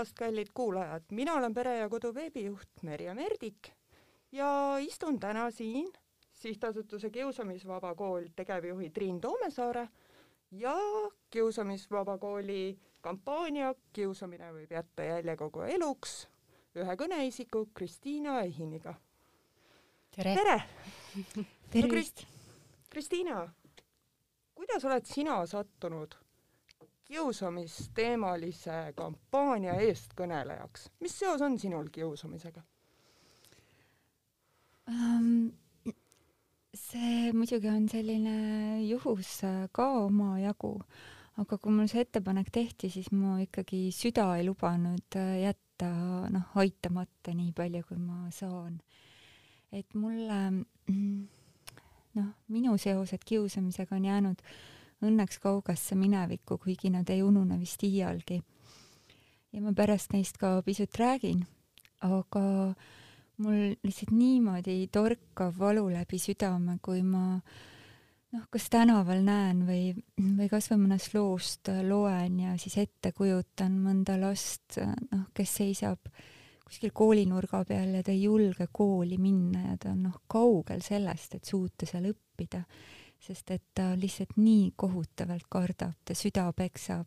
päevast, kallid kuulajad, mina olen Pere ja Kodu veebijuht Merje Merdik ja istun täna siin sihtasutuse Kiusamisvaba Kool tegevjuhi Triin Toomesaare ja Kiusamisvaba Kooli kampaania Kiusamine võib jätta jälje kogu eluks ühe kõneisiku Kristiina Ehiniga. tere, tere.! no,! Kristiina, kuidas oled sina sattunud kiusamisteemalise kampaania eestkõnelejaks. mis seos on sinul kiusamisega um,? see muidugi on selline juhus ka omajagu, aga kui mul see ettepanek tehti, siis mu ikkagi süda ei lubanud jätta noh, aitamata nii palju, kui ma saan. et mulle noh, minu seosed kiusamisega on jäänud äh, õnneks kaugasse minevikku, kuigi nad ei unune vist iialgi. ja ma pärast neist ka pisut räägin, aga mul lihtsalt niimoodi torkav valu läbi südame, kui ma noh, kas tänaval näen või, või kasvõi mõnest loost loen ja siis ette kujutan mõnda last, noh, kes seisab kuskil koolinurga peal ja ta ei julge kooli minna ja ta on noh, kaugel sellest, et suuta seal õppida sest et ta lihtsalt nii kohutavalt kardab, ta süda peksab.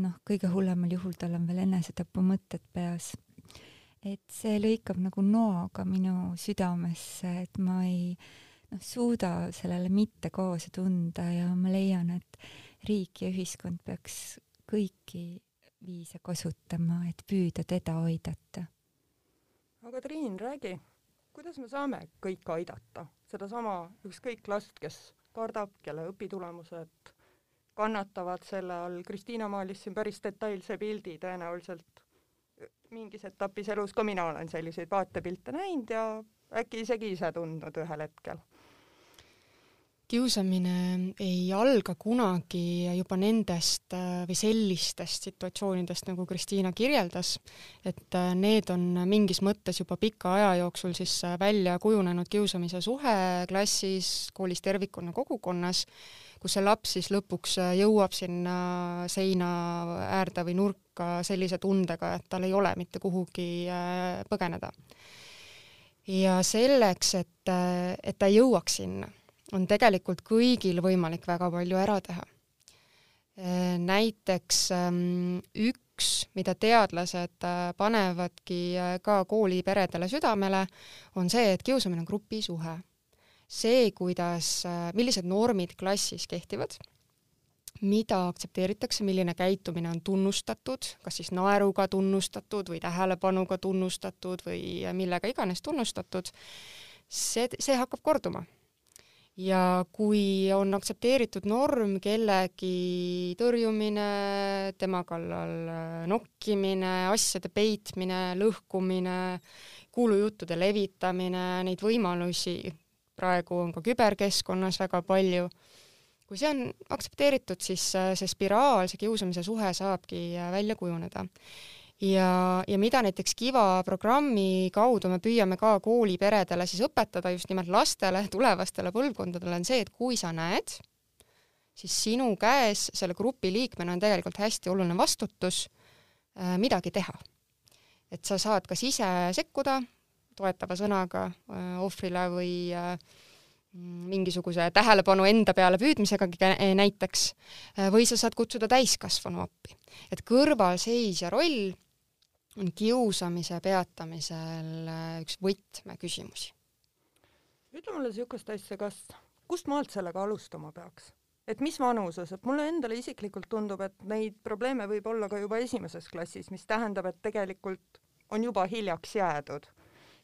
noh, kõige hullemal juhul tal on veel enesetapumõtted peas. et see lõikab nagu noaga minu südamesse, et ma ei noh, suuda sellele mitte kaasa tunda ja ma leian, et riik ja ühiskond peaks kõiki viise kasutama, et püüda teda aidata. aga Triin, räägi, kuidas me saame kõike aidata? sedasama ükskõik last, kes kardab, kelle õpitulemused kannatavad selle all, Kristiina maalis siin päris detailse pildi, tõenäoliselt mingis etapis elus ka mina olen selliseid vaatepilte näinud ja äkki isegi ise tundnud ühel hetkel kiusamine ei alga kunagi juba nendest äh, või sellistest situatsioonidest, nagu Kristiina kirjeldas, et äh, need on mingis mõttes juba pika aja jooksul siis äh, välja kujunenud kiusamise suhe klassis, koolis tervikuna, kogukonnas, kus see laps siis lõpuks jõuab sinna seina äärde või nurka sellise tundega, et tal ei ole mitte kuhugi põgeneda. ja selleks, et, et ta jõuaks sinna on tegelikult kõigil võimalik väga palju ära teha. Äh, näiteks ähm, üks, mida teadlased äh, panevadki äh, ka kooliperedele südamele, on see, et kiusamine on grupisuhe. see, kuidas, millised normid klassis kehtivad, mida aktsepteeritakse, milline käitumine on tunnustatud, kas siis naeruga tunnustatud või tähelepanuga tunnustatud või millega iganes tunnustatud, see, see hakkab korduma ja kui on aktsepteeritud norm kellegi tõrjumine, tema kallal äh, nokkimine, asjade peitmine, lõhkumine, kuulujuttude levitamine, neid võimalusi praegu on ka küberkeskkonnas väga palju, kui see on aktsepteeritud, siis äh, see spiraal, see kiusamise suhe saabki äh, välja kujuneda ja, ja mida näiteks Kiva programmi kaudu me püüame ka kooliperedele siis õpetada just nimelt lastele, tulevastele põlvkondadele, on see, et kui sa näed, siis sinu käes selle grupi liikmena on tegelikult hästi oluline vastutus äh, midagi teha. et sa saad kas ise sekkuda toetava sõnaga äh, ohvrile või äh, mingisuguse tähelepanu enda peale püüdmisegagi näiteks, äh, või sa saad kutsuda täiskasvanu appi. et kõrvalseisja roll on kiusamise peatamisel äh, üks võtmeküsimusi. ütle mulle niisugust asja, kas, kust maalt sellega alustama peaks? et mis vanuses, et mulle endale isiklikult tundub, et neid probleeme võib olla ka juba esimeses klassis, mis tähendab, et tegelikult on juba hiljaks jäädud.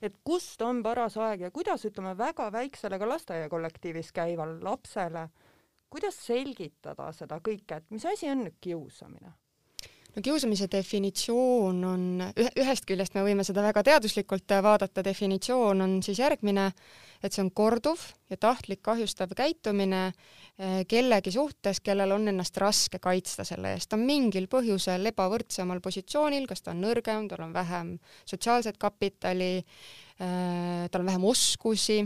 et kust on paras aeg ja kuidas, ütleme, väga väiksele ka lasteaiakollektiivis käival lapsele, kuidas selgitada seda kõike, et mis asi on kiusamine? No kiusamise definitsioon on, ühest küljest me võime seda väga teaduslikult vaadata, definitsioon on siis järgmine, et see on korduv ja tahtlik kahjustav käitumine eh, kellegi suhtes, kellel on ennast raske kaitsta selle eest, ta on mingil põhjusel ebavõrdsemal positsioonil, kas ta on nõrgem, tal on vähem sotsiaalset kapitali, eh, tal on vähem oskusi,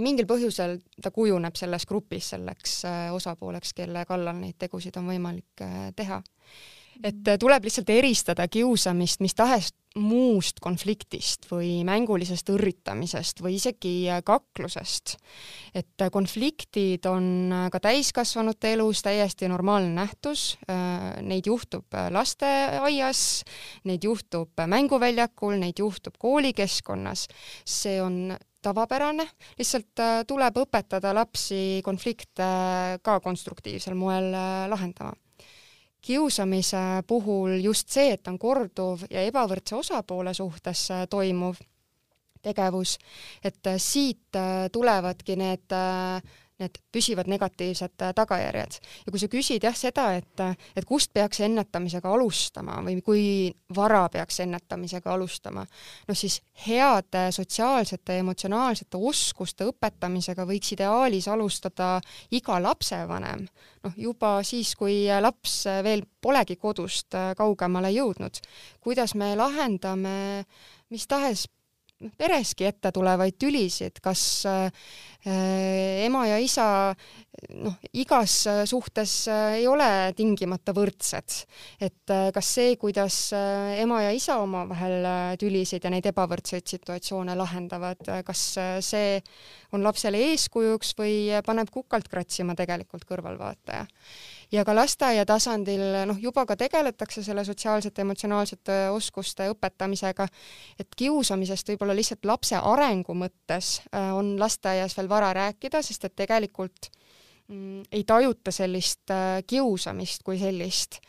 mingil põhjusel ta kujuneb selles grupis selleks osapooleks, kelle kallal neid tegusid on võimalik teha et äh, tuleb lihtsalt eristada kiusamist mis tahes muust konfliktist või mängulisest õrritamisest või isegi äh, kaklusest. et äh, konfliktid on ka täiskasvanute elus täiesti normaalne nähtus, neid juhtub lasteaias, neid juhtub mänguväljakul, neid juhtub koolikeskkonnas, see on tavapärane, lihtsalt tuleb õpetada lapsi konflikte ka konstruktiivsel moel lahendama kiusamise puhul just see, et on korduv ja ebavõrdse osapoole suhtes äh, toimuv tegevus, et äh, siit äh, tulevadki need need püsivad negatiivsed äh, tagajärjed. ja kui sa küsid jah seda, et, et kust peaks ennetamisega alustama või kui vara peaks ennetamisega alustama, noh siis heade sotsiaalsete ja emotsionaalsete oskuste õpetamisega võiks ideaalis alustada iga lapsevanem, noh juba siis, kui laps veel polegi kodust äh, kaugemale jõudnud. kuidas me lahendame mis tahes pereski ette tulevaid tülisid, kas äh, ema ja isa noh, igas suhtes äh, ei ole tingimata võrdsed. et äh, kas see, kuidas ema ja isa omavahel tülisid ja neid ebavõrdseid situatsioone lahendavad, kas see on lapsele eeskujuks või paneb kukalt kratsima tegelikult kõrvalvaataja ja ka lasteaia tasandil noh, juba ka tegeletakse selle sotsiaalsete emotsionaalsete oskuste õpetamisega, et kiusamisest võib-olla lihtsalt lapse arengu mõttes äh, on lasteaias veel vara rääkida, sest et tegelikult mm, ei tajuta sellist äh, kiusamist kui sellist,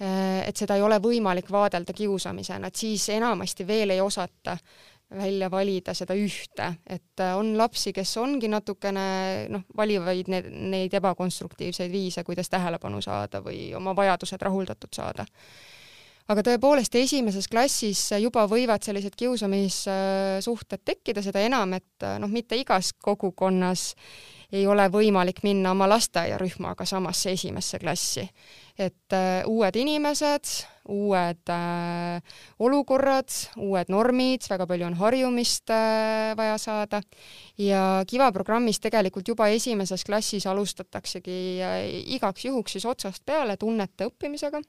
äh, et seda ei ole võimalik vaadelda kiusamisena, et siis enamasti veel ei osata välja valida seda ühte, et äh, on lapsi, kes ongi natukene noh, valivad need, neid ebakonstruktiivseid viise, kuidas tähelepanu saada või oma vajadused rahuldatud saada. aga tõepoolest, esimeses klassis juba võivad sellised kiusamissuhted tekkida, seda enam, et äh, noh, mitte igas kogukonnas ei ole võimalik minna oma lasteaiarühmaga samasse esimesse klassi. Et äh, uued inimesed, uued äh, olukorrad, uued normid, väga palju on harjumist äh, vaja saada. Ja Kiva programmis tegelikult juba esimeses klassis alustataksegi igaks juhuks siis otsast peale tunnete õppimisega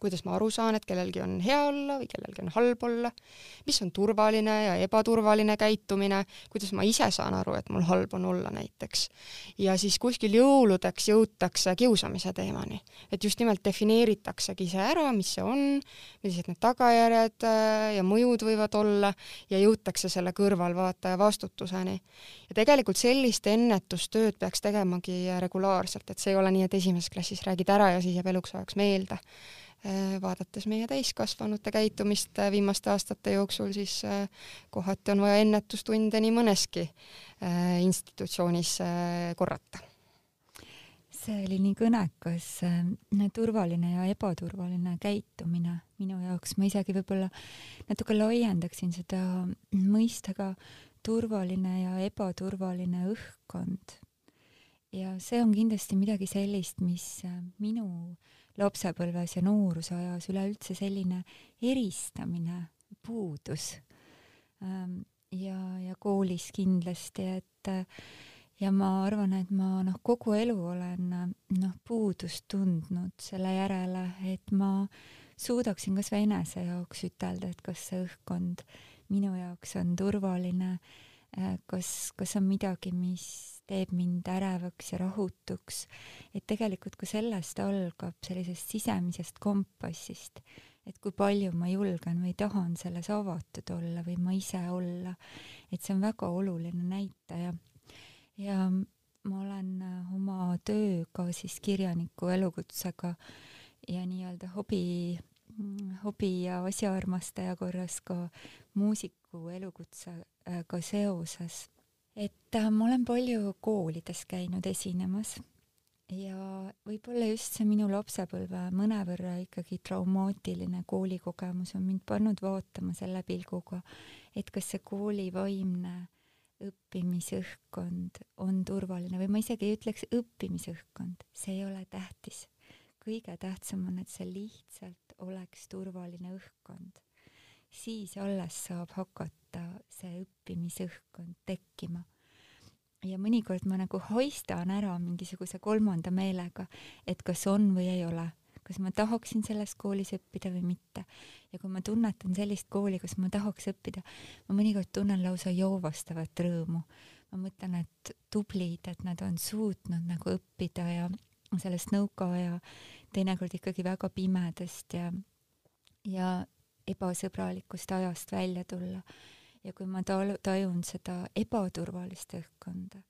kuidas ma aru saan, et kellelgi on hea olla või kellelgi on halb olla, mis on turvaline ja ebaturvaline käitumine, kuidas ma ise saan aru, et mul halb on olla näiteks. ja siis kuskil jõuludeks jõutakse kiusamise teemani, et just nimelt defineeritaksegi see ära, mis see on, millised need tagajärjed äh, ja mõjud võivad olla ja jõutakse selle kõrvalvaataja vastutuseni. ja tegelikult sellist ennetustööd peaks tegemagi regulaarselt, et see ei ole nii, et esimeses klassis räägid ära ja siis jääb eluks ajaks meelde vaadates meie täiskasvanute käitumist äh, viimaste aastate jooksul, siis äh, kohati on vaja ennetustunde nii mõneski institutsioonis korrata. see oli nii kõnekas, turvaline ja ebaturvaline käitumine minu jaoks, ma isegi võib-olla natuke laiendaksin seda mõistega turvaline ja ebaturvaline õhkkond. ja see on kindlasti midagi sellist, mis minu äh, lapsepõlves ja noorusajas üleüldse selline eristamine puudus. Ähm, ja, ja koolis kindlasti, et ja ma arvan, et ma noh, kogu elu olen noh, puudust tundnud selle järele, et ma suudaksin kas või enese jaoks ütelda, et kas see õhkkond minu jaoks on turvaline, kas, kas on midagi, mis teeb mind ärevaks ja rahutuks. et tegelikult ka sellest algab sellisest sisemisest kompassist, et kui palju ma julgen või tahan selles avatud olla või ma ise olla, et see on väga oluline näitaja. ja ma olen äh, oma tööga siis kirjaniku elukutsega ja nii-öelda hobi, hobi ja asjaarmastaja korras ka muusiku elukutsega seoses et äh, ma olen palju koolides käinud esinemas ja võib-olla just see minu lapsepõlve mõnevõrra ikkagi traumaatiline koolikogemus on mind pannud vaatama selle pilguga, et kas see kooli vaimne õppimisõhkkond on turvaline või ma isegi ei ütleks õppimisõhkkond, see ei ole tähtis. kõige tähtsam on, et see lihtsalt oleks turvaline õhkkond siis alles saab hakata see õppimisõhkkond tekkima. ja mõnikord ma nagu hoistan ära mingisuguse kolmanda meelega, et kas on või ei ole, kas ma tahaksin selles koolis õppida või mitte. ja kui ma tunnetan sellist kooli, kus ma tahaks õppida, ma mõnikord tunnen lausa joovastavat rõõmu. ma mõtlen, et tublid, et nad on suutnud nagu õppida ja sellest nõukaaja teinekord ikkagi väga pimedast ja, ja ebasõbralikust ajast välja tulla. ja kui ma tajun seda ebaturvalist õhkkonda,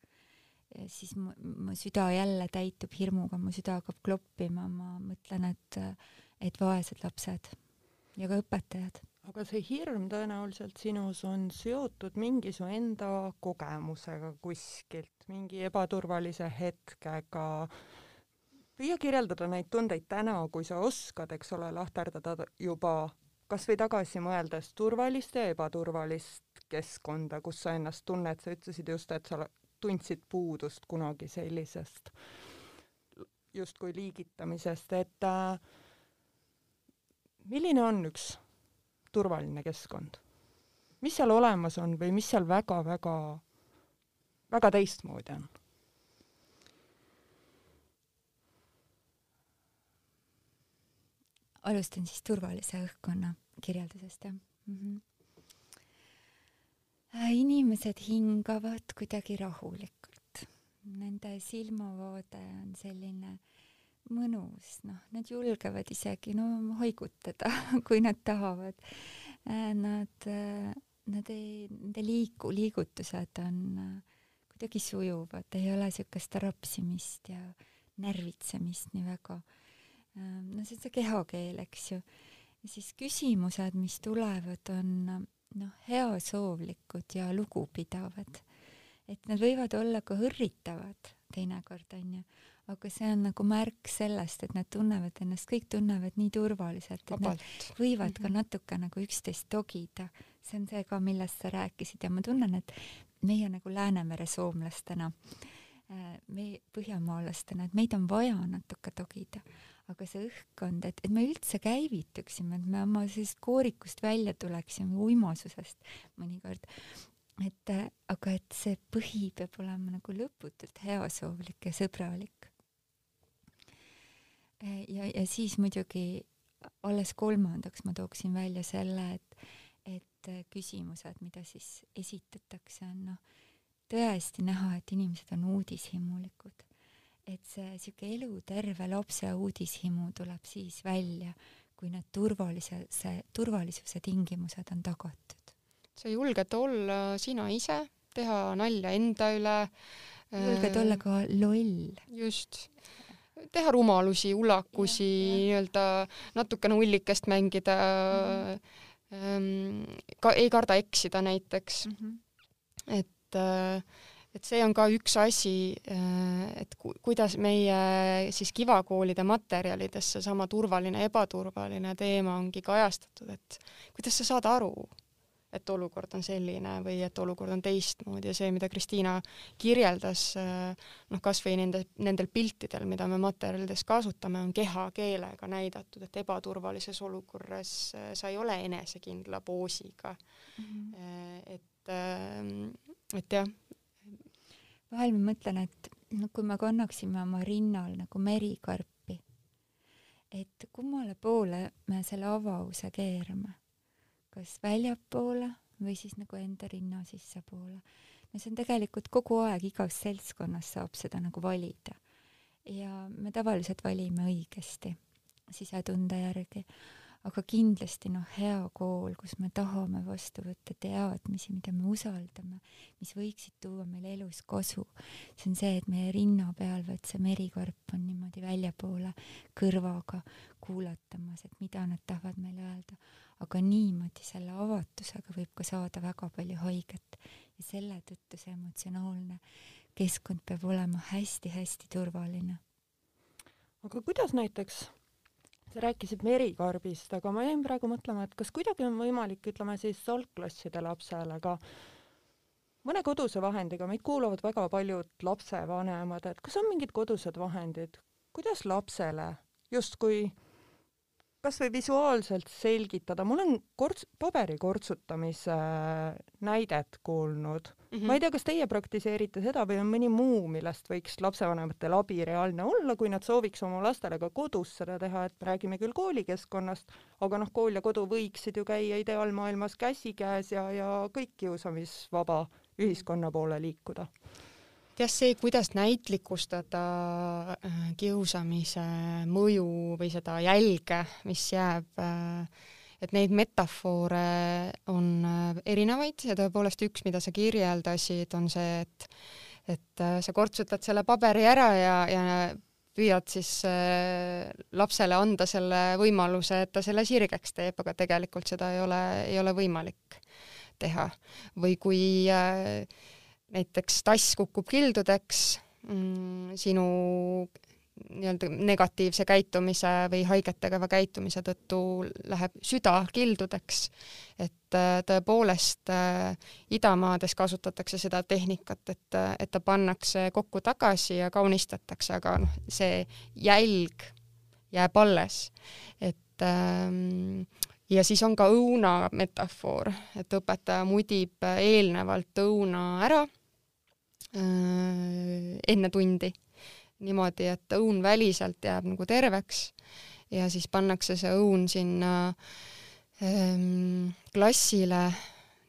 siis mu, mu süda jälle täitub hirmuga, mu süda hakkab kloppima, ma mõtlen, et, et vaesed lapsed ja ka õpetajad. aga see hirm tõenäoliselt sinus on seotud mingi su enda kogemusega kuskilt, mingi ebaturvalise hetkega. Püüa kirjeldada neid tundeid täna, kui sa oskad, eks ole, lahterdada juba kas või tagasi mõeldes turvalist ja ebaturvalist keskkonda, kus sa ennast tunned, sa ütlesid just, et sa tundsid puudust kunagi sellisest justkui liigitamisest, et äh, milline on üks turvaline keskkond? mis seal olemas on või mis seal väga-väga, väga teistmoodi on? Alustan siis turvalise õhkkonna kirjeldusest, jah mm. -hmm inimesed hingavad kuidagi rahulikult. Nende silmavaade on selline mõnus, noh, nad julgevad isegi no haigutada, kui nad tahavad. Äh, nad, äh, nad ei, nende liiku, liigutused on kuidagi sujuvad, ei ole niisugust rapsimist ja närvitsemist nii väga. No see on see kehakeel, eks ju. ja siis küsimused, mis tulevad, on noh, heasoovlikud ja lugupidavad. et nad võivad olla ka hõrritavad teinekord, onju, aga see on nagu märk sellest, et nad tunnevad ennast, kõik tunnevad nii turvaliselt, et Vabalt. nad võivad ka mhm. natuke nagu üksteist togida. see on see ka, millest sa rääkisid ja ma tunnen, et meie nagu Läänemere soomlastena, äh, me põhjamaalastena, et meid on vaja natuke togida aga see õhkkond, et, et me üldse käivituksime, et me oma sellisest koorikust välja tuleksime, uimasusest mõnikord, et aga et see põhi peab olema nagu lõputult heasoovlik ja sõbralik. ja, ja siis muidugi alles kolmandaks ma tooksin välja selle, et, et küsimused, mida siis esitatakse, on noh, tõesti näha, et inimesed on uudishimulikud et see sihuke eluterve lapse uudishimu tuleb siis välja, kui need turvalisuse, turvalisuse tingimused on tagatud. sa julged olla sina ise, teha nalja enda üle. julged olla ka loll. just teha rumalusi, ulakusi, nii-öelda natukene ullikest mängida mm. ka ei karda eksida näiteks mm. -hmm. et äh, et see on ka üks asi, äh, et ku-, kuidas meie siis kivakoolide materjalides seesama turvaline, ebaturvaline teema ongi kajastatud, et kuidas sa saad aru, et olukord on selline või et olukord on teistmoodi ja see, mida Kristiina kirjeldas, äh, noh, kas või nende, nendel piltidel, mida me materjalides kasutame, on kehakeelega näidatud, et ebaturvalises olukorras äh, sa ei ole enesekindla poosiga mm. -hmm. et, et jah, vahel ma mõtlen, et no kui me kannaksime oma rinnal nagu merikarpi, et kummale poole me selle avause keerame, kas väljapoole või siis nagu enda rinna sissepoole. no see on tegelikult kogu aeg, igas seltskonnas saab seda nagu valida. ja me tavaliselt valime õigesti sisetunde järgi aga kindlasti noh, hea kool, kus me tahame vastu võtta teadmisi, mida me usaldame, mis võiksid tuua meile elus kasu. see on see, et meie rinna peal vaat see merikarp on niimoodi väljapoole kõrvaga kuulatamas, et mida nad tahavad meile öelda. aga niimoodi selle avatusega võib ka saada väga palju haiget ja selle tõttu see emotsionaalne keskkond peab olema hästi-hästi turvaline. aga kuidas näiteks sa rääkisid merikarbist, aga ma jäin praegu mõtlema, et kas kuidagi on võimalik, ütleme siis algklasside lapsele ka mõne koduse vahendiga, meid kuulavad väga paljud lapsevanemad, et kas on mingid kodused vahendid, kuidas lapsele justkui kas või visuaalselt selgitada, mul on korts-, paberi kortsutamise näidet kuulnud mm. -hmm. ma ei tea, kas teie praktiseerite seda või on mõni muu, millest võiks lapsevanematel abi reaalne olla, kui nad sooviks oma lastele ka kodus seda teha, et räägime küll koolikeskkonnast, aga noh, kool ja kodu võiksid ju käia ideaalmaailmas käsikäes ja, ja kõik kiusamisvaba ühiskonna poole liikuda jah, see, kuidas näitlikustada äh, kiusamise mõju või seda jälge, mis jääb äh, et neid metafoore on äh, erinevaid ja tõepoolest üks, mida sa kirjeldasid, on see, et et sa kortsutad selle paberi ära ja, ja püüad siis äh, lapsele anda selle võimaluse, et ta selle sirgeks teeb, aga tegelikult seda ei ole, ei ole võimalik teha. või kui äh, näiteks tass kukub kildudeks mm, sinu nii-öelda negatiivse käitumise või haiget tegeva käitumise tõttu läheb süda kildudeks. et äh, tõepoolest äh, idamaades kasutatakse seda tehnikat, et, et ta pannakse kokku tagasi ja kaunistatakse, aga noh, see jälg jääb alles. et ähm, ja siis on ka õuna metafoor, et õpetaja mudib eelnevalt õuna ära äh, enne tundi niimoodi, et õun väliselt jääb nagu terveks ja siis pannakse see õun sinna ähm, klassile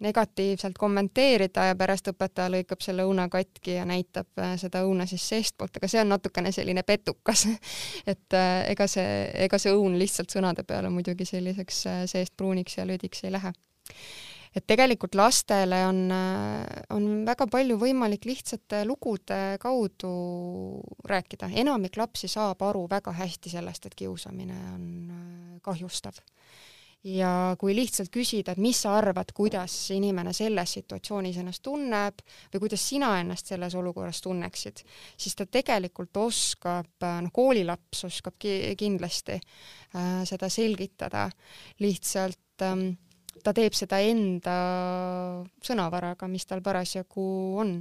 negatiivselt kommenteerida ja pärast õpetaja lõikab selle õuna katki ja näitab äh, seda õuna siis seestpoolt, aga see on natukene selline petukas et äh, ega see, ega see õun lihtsalt sõnade peale muidugi selliseks äh, seest pruuniks ja lödiks ei lähe et tegelikult lastele on, on väga palju võimalik lihtsate lugude kaudu rääkida. enamik lapsi saab aru väga hästi sellest, et kiusamine on äh, kahjustav. ja kui lihtsalt küsida, et mis sa arvad, kuidas inimene selles situatsioonis ennast tunneb või kuidas sina ennast selles olukorras tunneksid, siis ta tegelikult oskab, noh, koolilaps oskab ki kindlasti äh, seda selgitada, lihtsalt ähm, ta teeb seda enda sõnavaraga, mis tal parasjagu on.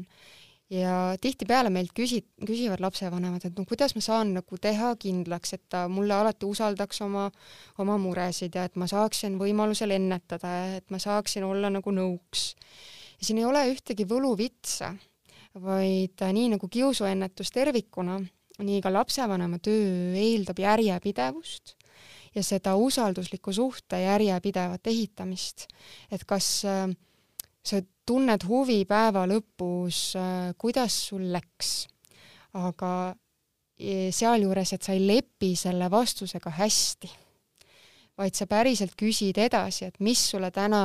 ja tihtipeale meilt küsi-, küsivad lapsevanemad, et no kuidas ma saan nagu teha kindlaks, et ta mulle alati usaldaks oma, oma muresid ja et ma saaksin võimalusel ennetada ja et ma saaksin olla nagu nõuks. ja siin ei ole ühtegi võluvitsa, vaid nii nagu kiusuennetus tervikuna, nii ka lapsevanema töö eeldab järjepidevust ja seda usaldusliku suhte järjepidevat ehitamist. et kas äh, sa tunned huvi päeva lõpus, äh, kuidas sul läks, aga e, sealjuures, et sa ei lepi selle vastusega hästi, vaid sa päriselt küsid edasi, et mis sulle täna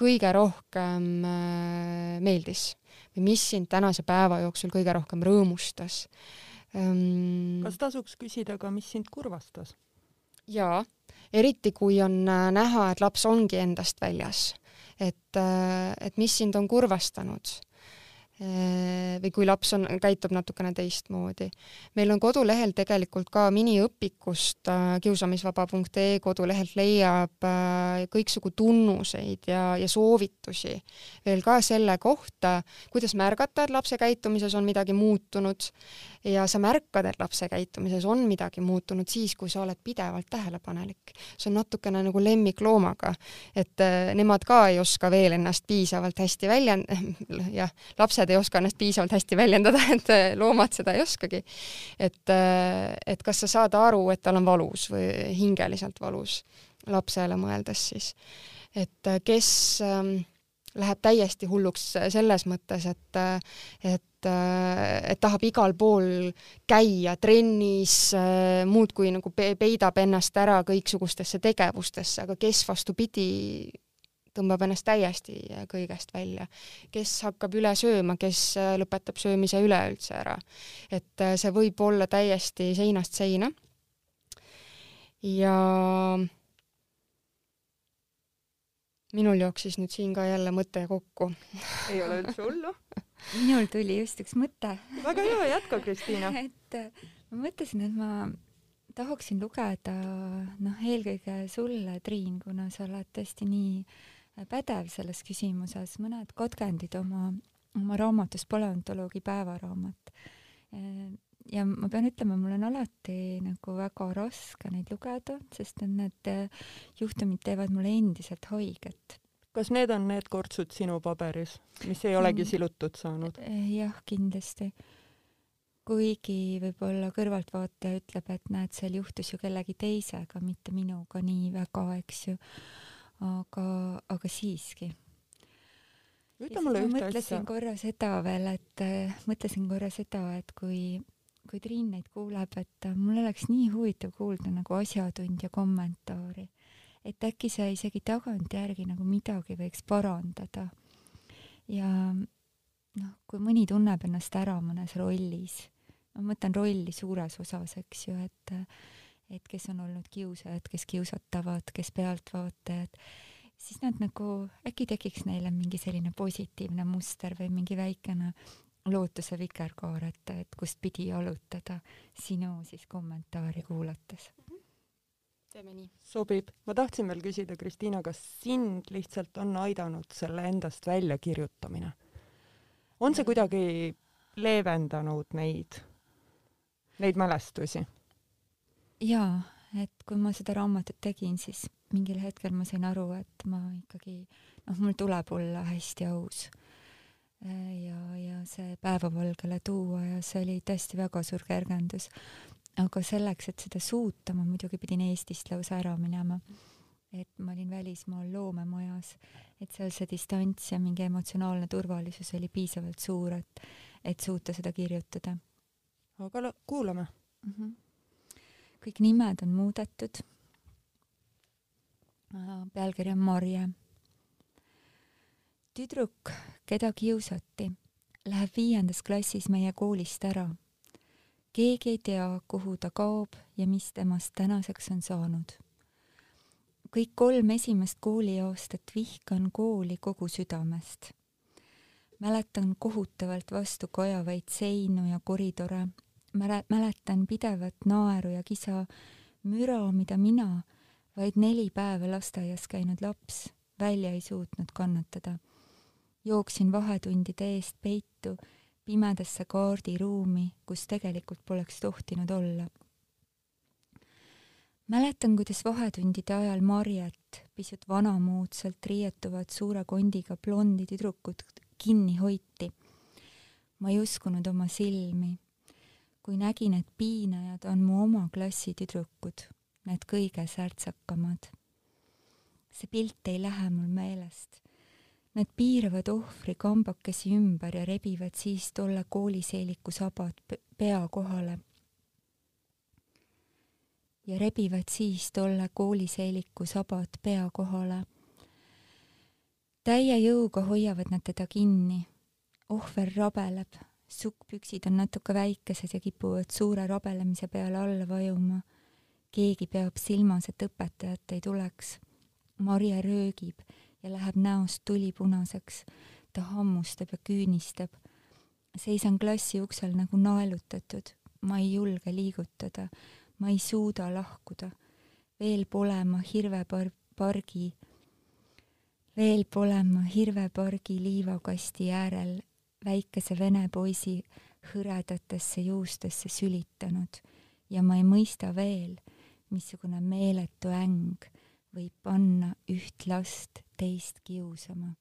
kõige rohkem äh, meeldis või mis sind tänase päeva jooksul kõige rohkem rõõmustas. Ehm, kas tasuks küsida ka, mis sind kurvastas? Jaa, eriti kui on äh, näha, et laps ongi endast väljas. et, äh, et mis sind on kurvastanud äh, või kui laps on, käitub natukene teistmoodi. meil on kodulehel tegelikult ka miniõpikust kiusamisvaba.ee kodulehelt leiab kõiksugu tunnuseid ja, ja soovitusi veel ka selle kohta, kuidas märgata, et lapse käitumises on midagi muutunud ja sa märkad, et lapse käitumises on midagi muutunud siis, kui sa oled pidevalt tähelepanelik. see on natukene nagu lemmikloomaga, et äh, nemad ka ei oska veel ennast piisavalt hästi väljend-, jah, lapsed ei oska ennast piisavalt hästi väljendada, et äh, loomad seda ei oskagi. et, äh, et kas sa saad aru, et tal on valus või hingeliselt valus, lapsele mõeldes siis. et kes ähm, läheb täiesti hulluks selles mõttes, et, et et tahab igal pool käia trennis, muudkui nagu peidab ennast ära kõiksugustesse tegevustesse, aga kes vastupidi, tõmbab ennast täiesti kõigest välja. kes hakkab üle sööma, kes lõpetab söömise üleüldse ära. et see võib olla täiesti seinast seina. ja minul jooksis nüüd siin ka jälle mõte kokku. ei ole üldse hullu minul tuli just üks mõte. väga hea, jätka, Kristiina et äh, ma mõtlesin, et ma tahaksin lugeda noh, eelkõige sulle, Triin, kuna sa oled tõesti nii pädev selles küsimuses, mõned katkendid oma, oma raamatus Paleontoloogi päevaraamat äh, ja ma pean ütlema, mul on alati nagu väga raske neid lugeda, sest need juhtumid teevad mulle endiselt haiget. Kas need on need kortsud sinu paberis, mis ei olegi Mm. silutud saanud? jah, kindlasti. kuigi võib-olla kõrvaltvaataja ütleb, et näed, seal juhtus ju kellegi teisega, mitte minuga nii väga, eks ju. aga, aga siiski. ütle mulle ühte asja. mõtlesin korra seda veel, et äh, mõtlesin korra seda, et kui, kui Triin neid kuuleb, et mul oleks nii huvitav kuulda nagu asjatundja kommentaari, et äkki sa isegi tagantjärgi nagu midagi võiks parandada. ja noh, kui mõni tunneb ennast ära mõnes rollis, ma mõtlen rolli suures osas, eks ju, et et kes on olnud kiusajad, kes kiusatavad, kes pealtvaatajad, siis nad nagu, äkki tekiks neile mingi selline positiivne muster või mingi väikene lootuse vikerkaar, et, et kust pidi jalutada sinu siis kommentaari kuulates. Teeme nii. sobib. ma tahtsin veel küsida, Kristiina, kas sind lihtsalt on aidanud selle endast väljakirjutamine? on see kuidagi leevendanud neid, neid mälestusi? jaa, et kui ma seda raamatut tegin, siis mingil hetkel ma sain aru, et ma ikkagi, noh, mul tuleb olla hästi aus. ja, ja see päevavalgele tuua ja see oli tõesti väga suur kergendus. Aga selleks, et seda suuta, ma muidugi pidin Eestist lausa ära minema. et ma olin välismaal loomemajas, et seal see distants ja mingi emotsionaalne turvalisus oli piisavalt suur, et, et suuta seda kirjutada aga kuulame. mm. -hmm. kõik nimed on muudetud. pealkiri on Marje. tüdruk, keda kiusati, läheb viiendas klassis meie koolist ära. Keegi ei tea, kuhu ta kaob ja mis temast tänaseks on saanud. kõik kolm esimest kooliaastat vihkan kooli kogu südamest. mäletan kohutavalt vastu kajavaid seinu ja koridore mäle-, mäletan pidevat naeru ja kisa, müra, mida mina, vaid neli päeva lasteaias käinud laps, välja ei suutnud kannatada. jooksin vahetundide eest peitu pimedasse kaardiruumi, kus tegelikult poleks tohtinud olla. mäletan, kuidas vahetundide ajal Marjet, pisut vanamoodsalt riietuvad suure kondiga blondi tüdrukut kinni hoiti. ma ei uskunud oma silmi kui nägin, et piinajad on mu oma klassi tüdrukud, need kõige särtsakamad. see pilt ei lähe mul meelest. Nad piiravad ohvri kambakesi ümber ja rebivad siis tolle kooliseeliku sabad pea kohale. ja rebivad siis tolle kooliseeliku sabad pea kohale. täie jõuga hoiavad nad teda kinni. ohver rabeleb sukkpüksid on natuke väikesed ja kipuvad suure rabelemise peale alla vajuma. keegi peab silmas, et õpetajat ei tuleks. Marje röögib ja läheb näost tulipunaseks. ta hammustab ja küünistab. seisan klassi uksel nagu naelutatud. ma ei julge liigutada. ma ei suuda lahkuda. veel pole ma hirvepargi, veel pole ma hirvepargi liivakasti äärel väikese vene poisi hõredatesse juustesse sülitanud ja ma ei mõista veel, missugune meeletu äng võib panna üht last teist kiusama.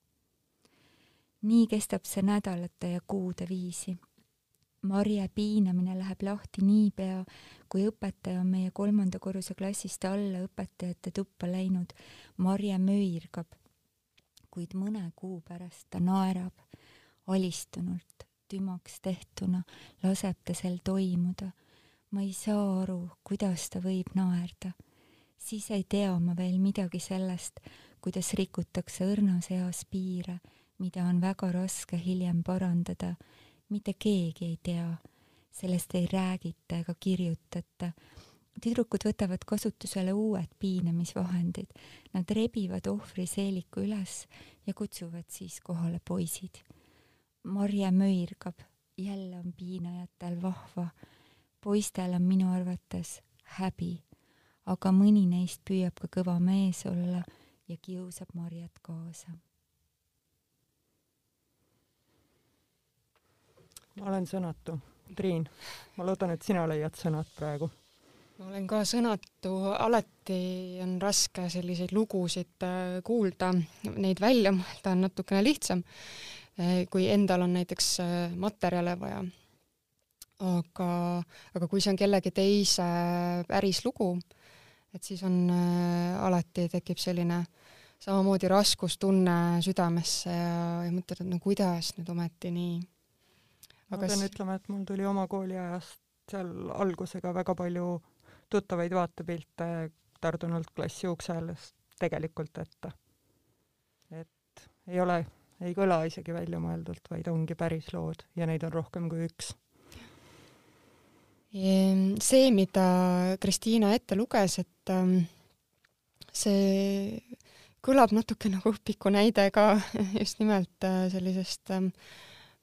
nii kestab see nädalate ja kuude viisi. Marje piinamine läheb lahti niipea, kui õpetaja on meie kolmanda korruse klassist alla õpetajate tuppa läinud. Marje möirgab, kuid mõne kuu pärast ta naerab alistunult, tümaks tehtuna, laseb ta sel toimuda. ma ei saa aru, kuidas ta võib naerda. Siis ei tea ma veel midagi sellest, kuidas rikutakse õrnas eas piire, mida on väga raske hiljem parandada. mitte keegi ei tea, sellest ei räägita ega kirjutata. tüdrukud võtavad kasutusele uued piinamisvahendid. Nad rebivad ohvri seeliku üles ja kutsuvad siis kohale poisid Marje möirgab, jälle on piinajatel vahva. poistel on minu arvates häbi, aga mõni neist püüab ka kõva mees olla ja kiusab Marjet kaasa. ma olen sõnatu. Triin, ma loodan, et sina leiad sõnad praegu. ma olen ka sõnatu, alati on raske selliseid lugusid äh, kuulda, neid välja mõelda on natukene lihtsam, äh, kui endal on näiteks äh, materjale vaja. aga, aga kui see on kellegi teise päris lugu, et siis on alati tekib selline samamoodi raskustunne südamesse ja, ja mõtled, et no kuidas nüüd ometi nii. ma pean ütlema, et mul tuli oma kooliajast seal algusega väga palju tuttavaid vaatepilte Tardunult klassi ukse alles tegelikult ette. et ei ole, ei kõla isegi väljamõeldult, vaid ongi päris lood ja neid on rohkem kui üks. Ehm, see, mida Kristiina ette luges, et ähm, see kõlab natuke nagu õpiku näide ka just nimelt äh, sellisest ähm,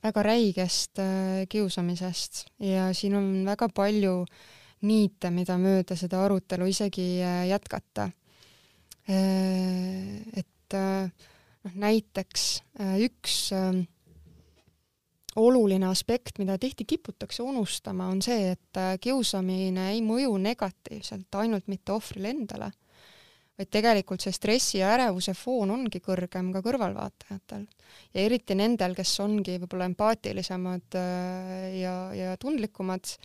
väga räigest äh, kiusamisest ja siin on väga palju niite, mida mööda seda arutelu isegi äh, jätkata. Et noh, näiteks üks ähm, oluline aspekt, mida tihti kiputakse unustama, on see, et kiusamine ei mõju negatiivselt ainult mitte ohvrile endale, vaid tegelikult see stressi ja ärevuse foon ongi kõrgem ka kõrvalvaatajatel. ja eriti nendel, kes ongi võib-olla empaatilisemad ja, ja tundlikumad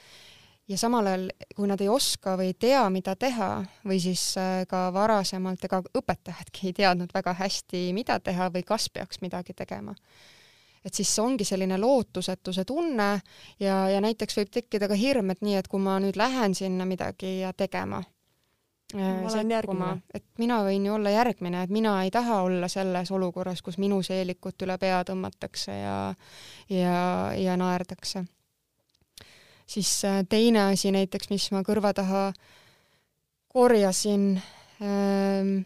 ja samal ajal, kui nad ei oska või ei tea, mida teha või siis äh, ka varasemalt, ega õpetajadki ei teadnud väga hästi, mida teha või kas peaks midagi tegema. Et siis ongi selline lootusetuse tunne ja, ja näiteks võib tekkida ka hirm, et nii, et kui ma nüüd lähen sinna midagi tegema, äh, sekkuma, et mina võin ju olla järgmine, et mina ei taha olla selles olukorras, kus minu seelikut üle pea tõmmatakse ja ja, ja naerdakse. Siis äh, teine asi näiteks, mis ma kõrva taha korjasin, ähm,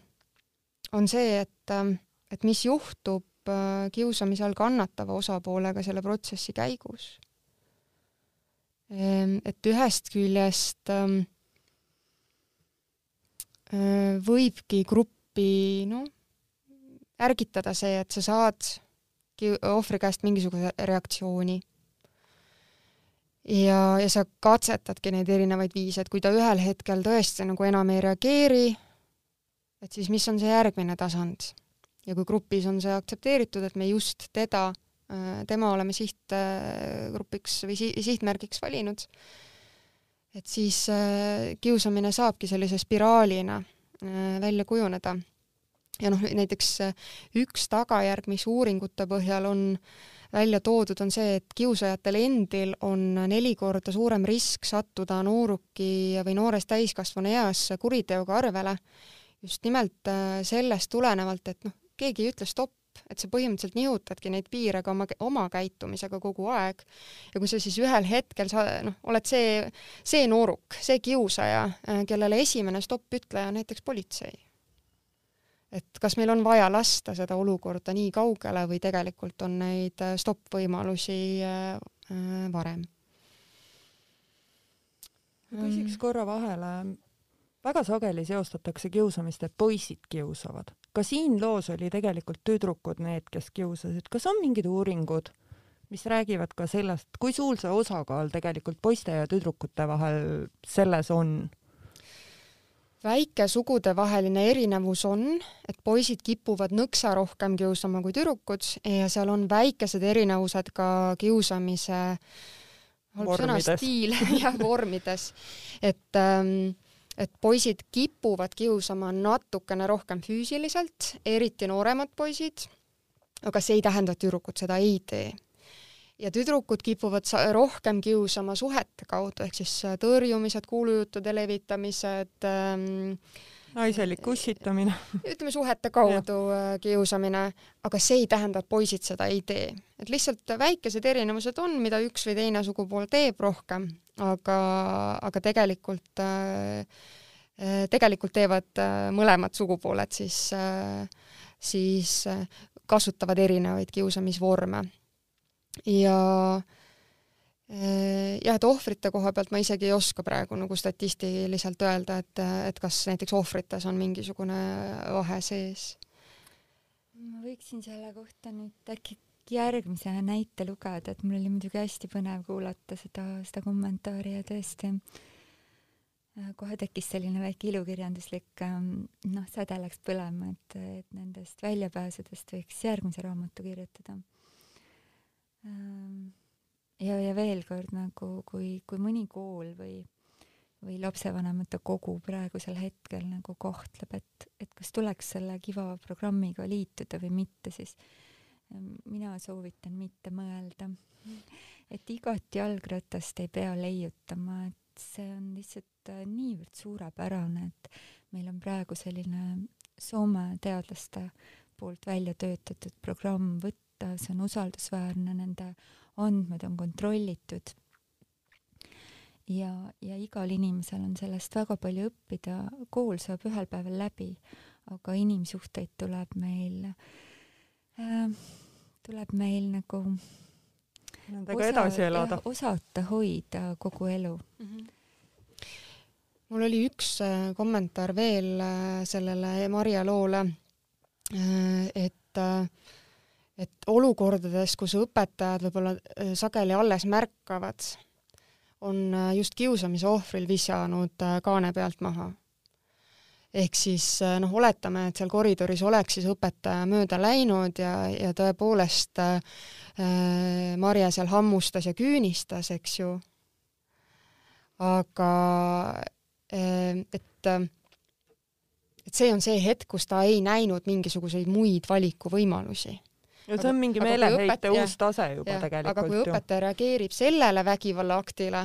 on see, et, ähm, et mis juhtub äh, kiusamise all kannatava osapoolega selle protsessi käigus. Ähm, et ühest küljest äh, võibki gruppi noh, ärgitada see, et sa saad ohvri käest mingisuguse reaktsiooni ja, ja sa katsetadki neid erinevaid viise, et kui ta ühel hetkel tõesti nagu enam ei reageeri, et siis mis on see järgmine tasand. Ja kui grupis on see aktsepteeritud, et me just teda, äh, tema oleme sihtgrupiks või si sihtmärgiks valinud, et siis äh, kiusamine saabki sellise spiraalina äh, välja kujuneda. ja noh, näiteks üks tagajärg, mis uuringute põhjal on äh, välja toodud, on see, et kiusajatel endil on neli korda suurem risk sattuda nooruki või noores täiskasvanu eas kuriteoga arvele, just nimelt äh, sellest tulenevalt, et noh, keegi ei ütle stopp, et sa põhimõtteliselt nihutadki neid piire ka oma, oma käitumisega kogu aeg. ja kui sa siis ühel hetkel sa noh, oled see, see nooruk, see kiusaja, äh, kellele esimene stopp-ütleja on näiteks politsei et kas meil on vaja lasta seda olukorda nii kaugele või tegelikult on neid äh, stopp-võimalusi äh, varem? ma küsiks korra vahele, väga sageli seostatakse kiusamist, et poisid kiusavad. Ka siin loos oli tegelikult tüdrukud need, kes kiusasid, kas on mingid uuringud, mis räägivad ka sellest, kui suur see osakaal tegelikult poiste ja tüdrukute vahel selles on? väike sugudevaheline erinevus on, et poisid kipuvad nõksa rohkem kiusama kui tüdrukud ja seal on väikesed erinevused ka kiusamise halb sõna, stiil ja vormides. et ähm, et poisid kipuvad kiusama natukene rohkem füüsiliselt, eriti nooremad poisid, aga see ei tähenda, et tüdrukud seda ei tee ja tüdrukud kipuvad rohkem kiusama suhete kaudu, ehk siis äh, tõrjumised, kuulujuttude levitamised ähm,, naiselik ussitamine. ütleme suhete kaudu äh, kiusamine, aga see ei tähenda, et poisid seda ei tee. et lihtsalt väikesed erinevused on, mida üks või teine sugupool teeb rohkem, aga, aga tegelikult äh, äh tegelikult teevad mõlemad sugupooled siis, siis kasutavad erinevaid kiusamisvorme ja jah, et ohvrite koha pealt ma isegi ei oska praegu nagu statistiliselt öelda, et, et kas näiteks ohvrites on mingisugune vahe sees. ma võiksin selle kohta nüüd äkki järgmise näite lugeda, et mul oli muidugi hästi põnev kuulata seda, seda kommentaari ja tõesti äh, kohe tekkis selline väike ilukirjanduslik ähm, noh, säde läks põlema, et, et nendest väljapääsudest võiks järgmise raamatu kirjutada. Ähm, ja, ja veel kord nagu, kui, kui mõni kool või või lapsevanemate kogu praegusel hetkel nagu kohtleb, et, et kas tuleks selle Kiva programmiga liituda või mitte, siis mina soovitan mitte mõelda. et igat jalgratast ei pea leiutama, et see on lihtsalt äh, niivõrd suurepärane, et meil on praegu selline Soome teadlaste poolt välja töötatud programm võtta, see on usaldusväärne, nende andmed on kontrollitud. Ja, ja igal inimesel on sellest väga palju õppida, kool saab ühel päeval läbi, aga inimsuhteid tuleb meil äh,, tuleb meil nagu nendega edasi elada. osata hoida kogu elu mm. -hmm mul oli üks äh, kommentaar veel äh, sellele Marja loole, äh, et et olukordades, kus õpetajad võib-olla sageli alles märkavad on äh, just kiusamise ohvril visanud äh, kaane pealt maha. Ehk siis äh, noh, oletame, et seal koridoris oleks siis õpetaja mööda läinud ja, ja tõepoolest äh, Marje seal hammustas ja küünistas, eks ju. aga äh, et et see on see hetk, kus ta ei näinud mingisuguseid muid valikuvõimalusi. Ja see on mingi meeleheite uus tase juba ja, tegelikult aga kui õpetaja reageerib sellele vägivallaaktile,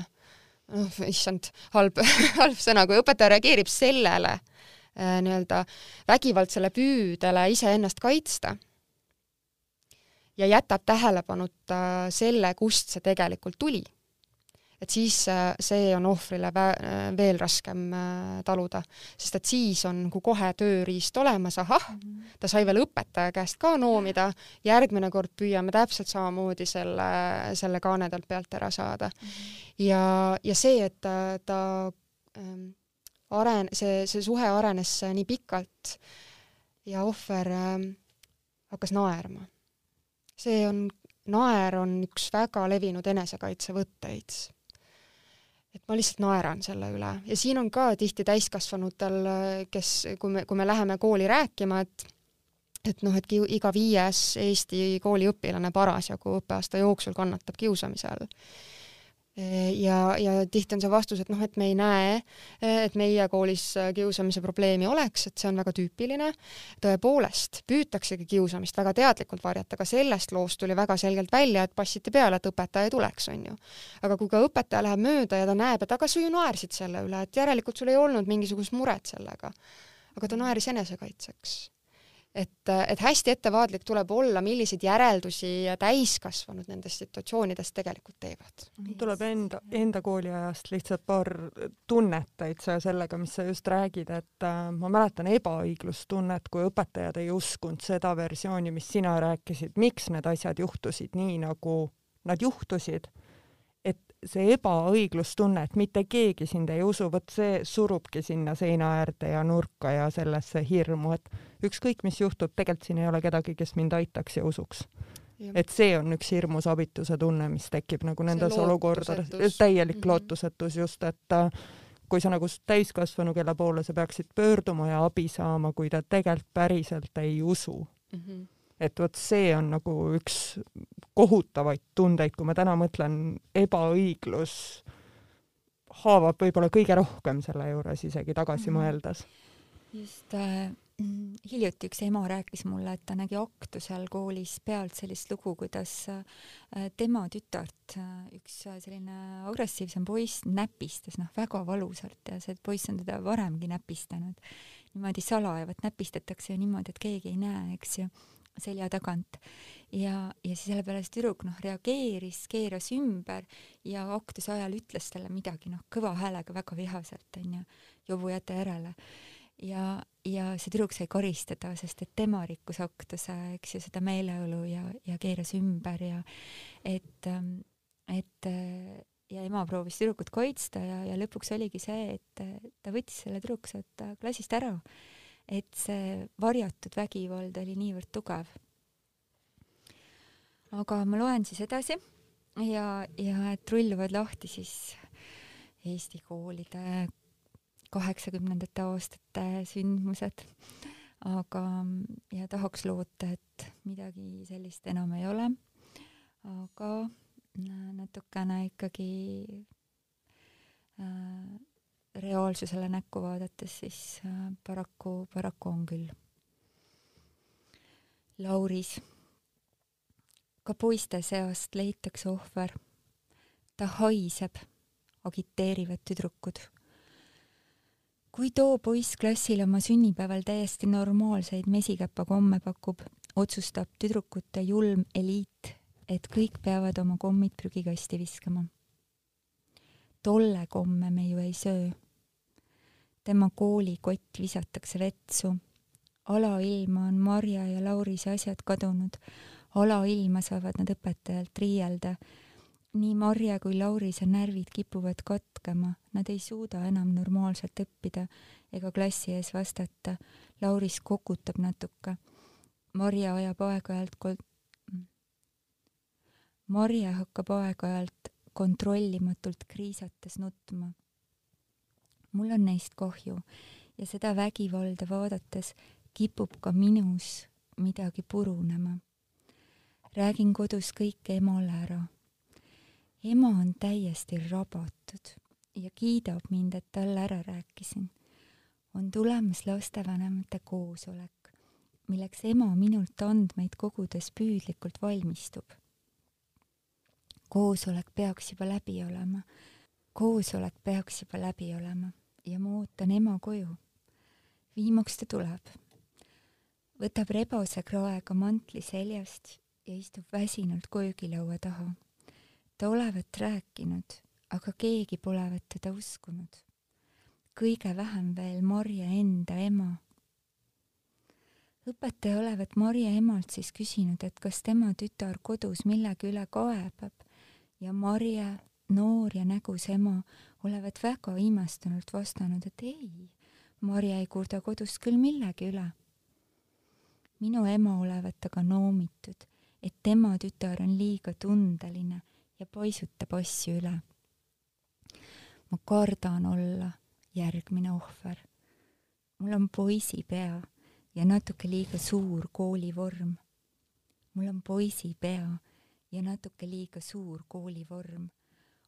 noh, issand, halb halb sõna, kui õpetaja reageerib sellele nii-öelda vägivaldsele püüdele iseennast kaitsta. Ja jätab tähelepanuta selle, kust see tegelikult tuli. Et siis äh, see on ohvrile äh, veel raskem äh, taluda, sest et siis on nagu kohe tööriist olemas, ahah, ta sai veel õpetaja käest ka noomida, järgmine kord püüame täpselt samamoodi selle, selle kaane talt pealt ära saada. Ja, ja see, et ta, ta ähm, aren-, see, see suhe arenes nii pikalt ja ohver ähm, hakkas naerma. see on, naer on üks väga levinud enesekaitsevõtteid. Et ma lihtsalt naeran selle üle. Ja siin on ka tihti täiskasvanutel, kes, kui me, kui me läheme kooli rääkima, et et noh, et iga viies Eesti kooliõpilane parasjagu õppeaasta jooksul kannatab kiusamise all ja, ja tihti on see vastus, et noh, et me ei näe, et meie koolis kiusamise probleemi oleks, et see on väga tüüpiline. tõepoolest, püütaksegi kiusamist väga teadlikult varjata, ka sellest loost tuli väga selgelt välja, et passiti peale, et õpetaja ei tuleks, on ju. aga kui ka õpetaja läheb mööda ja ta näeb, et aga sa ju naersid selle üle, et järelikult sul ei olnud mingisugust muret sellega. aga ta naeris enesekaitseks et, et hästi ettevaatlik tuleb olla, milliseid järeldusi täiskasvanud nendest situatsioonidest tegelikult teevad. tuleb enda, enda kooliajast lihtsalt paar tunnet täitsa sellega, mis sa just räägid, et äh, ma mäletan ebaõiglustunnet, kui õpetajad ei uskunud seda versiooni, mis sina rääkisid, miks need asjad juhtusid nii, nagu nad juhtusid see ebaõiglustunne, et mitte keegi sind ei usu, vot see surubki sinna seina äärde ja nurka ja sellesse hirmu, et ükskõik, mis juhtub, tegelikult siin ei ole kedagi, kes mind aitaks ja usuks. et see on üks hirmus abituse tunne, mis tekib nagu nendes olukordades, täielik mm -hmm. lootusetus just, et äh, kui sa nagu täiskasvanu, kelle poole sa peaksid pöörduma ja abi saama, kui ta tegelikult päriselt ei usu mm. -hmm et vot see on nagu üks kohutavaid tundeid, kui ma täna mõtlen, ebaõiglus haavab võib-olla kõige rohkem selle juures isegi tagasi mm. mõeldes. just äh, hiljuti üks ema rääkis mulle, et ta nägi aktusel koolis pealt sellist lugu, kuidas äh, tema tütart äh,, üks äh, selline agressiivsem poiss näpistas noh, väga valusalt ja see poiss on teda varemgi näpistanud niimoodi salaja, vot näpistatakse ju niimoodi, et keegi ei näe, eks ju selja tagant ja, ja siis selle peale see tüdruk noh reageeris, keeras ümber ja aktuse ajal ütles talle midagi noh kõva häälega väga vihaselt onju, Jobu jäta järele. ja, ja see tüdruk sai karistada, sest et tema rikkus aktuse, eks ju, seda meeleolu ja, ja keeras ümber ja et, ähm, et ja ema proovis tüdrukut kaitsta ja, ja lõpuks oligi see, et ta võttis selle tüdruku sealt klassist ära et see varjatud vägivald oli niivõrd tugev. aga ma loen siis edasi ja, ja et rulluvad lahti siis Eesti koolide kaheksakümnendate aastate sündmused, aga, ja tahaks loota, et midagi sellist enam ei ole, aga natukene ikkagi äh, reaalsusele näkku vaadates, siis äh, paraku, paraku on küll. Lauris. ka poiste seast leitakse ohver. ta haiseb, agiteerivad tüdrukud. kui too poiss klassile oma sünnipäeval täiesti normaalseid mesikäpa komme pakub, otsustab tüdrukute julm eliit, et kõik peavad oma kommid prügikasti viskama tolle komme me ju ei söö. tema koolikott visatakse vetsu. alailma on Marja ja Laurise asjad kadunud. alailma saavad nad õpetajalt riielda. nii Marja kui Laurise närvid kipuvad katkema, nad ei suuda enam normaalselt õppida ega klassi ees vastata. Lauris kokutab natuke. Marja ajab aeg-ajalt kol-, Marje hakkab aeg-ajalt kontrollimatult kriisates nutma. mul on neist kahju ja seda vägivalda vaadates kipub ka minus midagi purunema. räägin kodus kõike emale ära. ema on täiesti rabatud ja kiidab mind, et talle ära rääkisin. on tulemas lastevanemate koosolek, milleks ema minult andmeid kogudes püüdlikult valmistub koosolek peaks juba läbi olema. koosolek peaks juba läbi olema ja ma ootan ema koju. viimaks ta tuleb. võtab rebase kraega mantli seljast ja istub väsinult köögilaua taha. ta olevat rääkinud, aga keegi polevat teda uskunud. kõige vähem veel Marje enda ema õpetaja olevat Marje emalt siis küsinud, et kas tema tütar kodus millegi üle kaebab ja Marje, noor ja nägus ema, olevat väga imestunult vastanud, et ei, Marje ei kurda kodus küll millegi üle. minu ema olevat aga noomitud, et tema tütar on liiga tundeline ja paisutab asju üle. ma kardan olla järgmine ohver. mul on poisipea ja natuke liiga suur koolivorm. mul on poisipea ja natuke liiga suur koolivorm.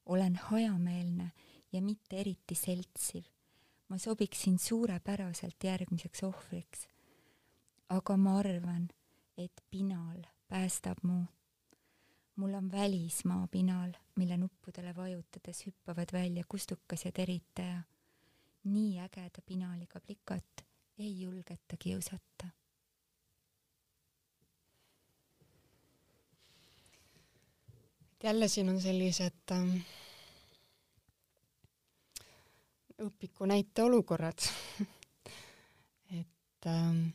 olen hajameelne ja mitte eriti seltsiv. ma sobiksin suurepäraselt järgmiseks ohvriks. aga ma arvan, et pinal päästab mu. mul on välismaa pinal, mille nuppudele vajutades hüppavad välja kustukas ja teritaja. nii ägeda pinaliga plikat ei julgeta kiusata jälle siin on sellised ähm, õpiku näiteolukorrad et ähm,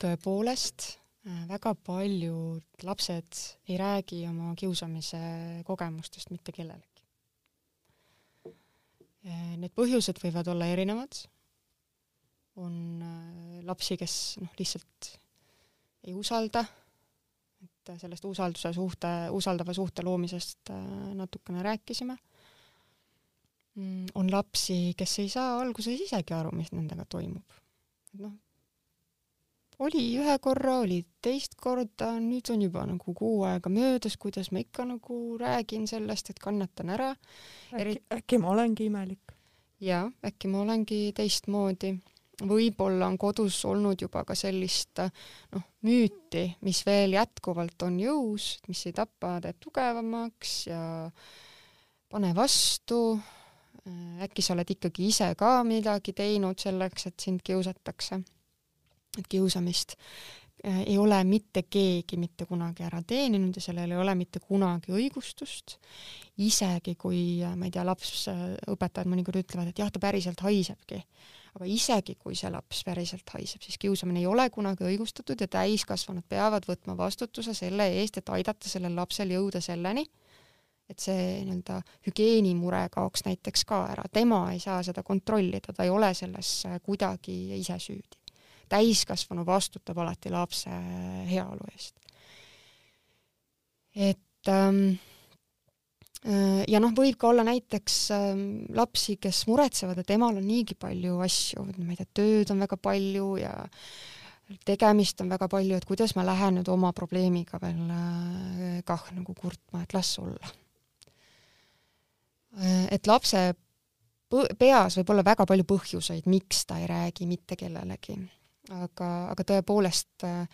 tõepoolest äh, väga paljud lapsed ei räägi oma kiusamise kogemustest mitte kellelegi. Äh, need põhjused võivad olla erinevad, on äh, lapsi, kes noh, lihtsalt ei usalda et sellest usalduse suhte, usaldava suhte loomisest äh, natukene rääkisime. Mm, on lapsi, kes ei saa alguses isegi aru, mis nendega toimub. noh, oli ühe korra, oli teist korda, nüüd on juba nagu kuu aega möödas, kuidas ma ikka nagu räägin sellest, et kannatan ära. äkki, äkki ma olengi imelik? jaa, äkki ma olengi teistmoodi võib-olla on kodus olnud juba ka sellist noh, müüti, mis veel jätkuvalt on jõus, mis ei tapa, teeb tugevamaks ja pane vastu, äkki sa oled ikkagi ise ka midagi teinud selleks, et sind kiusatakse. et kiusamist eh, ei ole mitte keegi mitte kunagi ära teeninud ja sellel ei ole mitte kunagi õigustust, isegi kui, ma ei tea, laps, õpetajad mõnikord ütlevad, et jah, ta päriselt haisebki aga isegi, kui see laps päriselt haiseb, siis kiusamine ei ole kunagi õigustatud ja täiskasvanud peavad võtma vastutuse selle eest, et aidata sellel lapsel jõuda selleni, et see nii-öelda hügieenimure kaoks näiteks ka ära, tema ei saa seda kontrollida, ta ei ole selles kuidagi ise süüdi. täiskasvanu vastutab alati lapse heaolu eest. et ähm, Äh, ja noh, võib ka olla näiteks äh, lapsi, kes muretsevad, et emal on niigi palju asju, ma ei tea, tööd on väga palju ja tegemist on väga palju, et kuidas ma lähen nüüd oma probleemiga veel äh, kah nagu kurtma, et las olla. Äh, et lapse peas võib olla väga palju põhjuseid, miks ta ei räägi mitte kellelegi. aga, aga tõepoolest äh,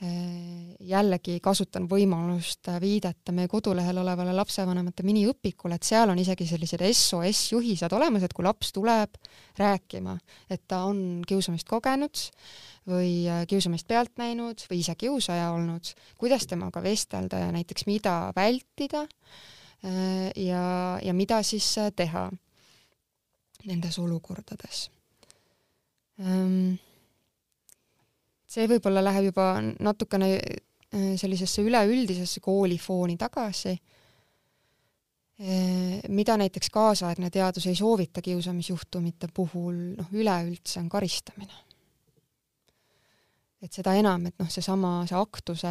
jällegi kasutan võimalust viidata meie kodulehel olevale lapsevanemate miniõpikule, et seal on isegi sellised SOS-juhised olemas, et kui laps tuleb rääkima, et ta on kiusamist kogenud või kiusamist pealt näinud või ise kiusaja olnud, kuidas temaga vestelda ja näiteks mida vältida äh, ja, ja mida siis teha nendes olukordades. Ähm, see võib-olla läheb juba natukene äh, sellisesse üleüldisesse koolifooni tagasi, äh, mida näiteks kaasaegne teadus ei soovita kiusamisjuhtumite puhul, noh, üleüldse on karistamine. et seda enam, et noh, seesama, see aktuse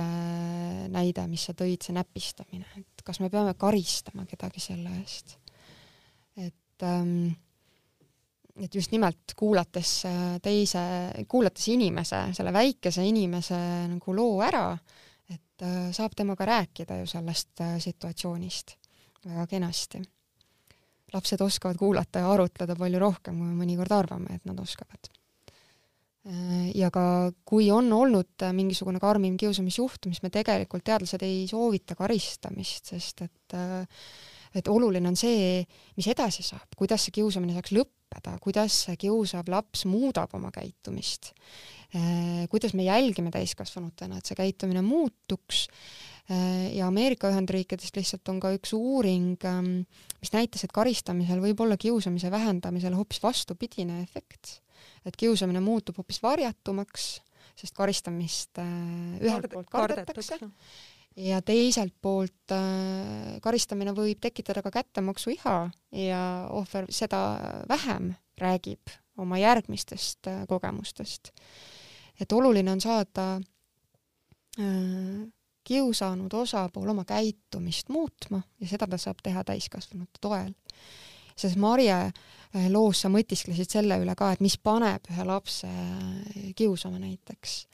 näide, mis sa tõid, see näpistamine, et kas me peame karistama kedagi selle eest. et ähm, et just nimelt kuulates äh, teise, kuulates inimese, selle väikese inimese nagu loo ära, et äh, saab temaga rääkida ju sellest äh, situatsioonist väga kenasti. lapsed oskavad kuulata ja arutleda palju rohkem, kui me mõnikord arvame, et nad oskavad. ja ka kui on olnud mingisugune karmim kiusamisjuhtum, siis me tegelikult, teadlased ei soovita karistamist, sest et et oluline on see, mis edasi saab, kuidas see kiusamine saaks lõppeda, kuidas see kiusav laps muudab oma käitumist, äh, kuidas me jälgime täiskasvanutena, et see käitumine muutuks. Äh, ja Ameerika Ühendriikidest lihtsalt on ka üks uuring, ähm, mis näitas, et karistamisel võib olla kiusamise vähendamisel hoopis vastupidine efekt. et kiusamine muutub hoopis varjatumaks, sest karistamist äh, ühelt poolt kardetakse ja teiselt poolt äh, karistamine võib tekitada ka kättemaksuiha ja ohver seda vähem räägib oma järgmistest äh, kogemustest. et oluline on saada äh, kiusanud osapool oma käitumist muutma ja seda ta saab teha täiskasvanute toel. sest Marje loos sa mõtisklesid selle üle ka, et mis paneb ühe lapse kiusama näiteks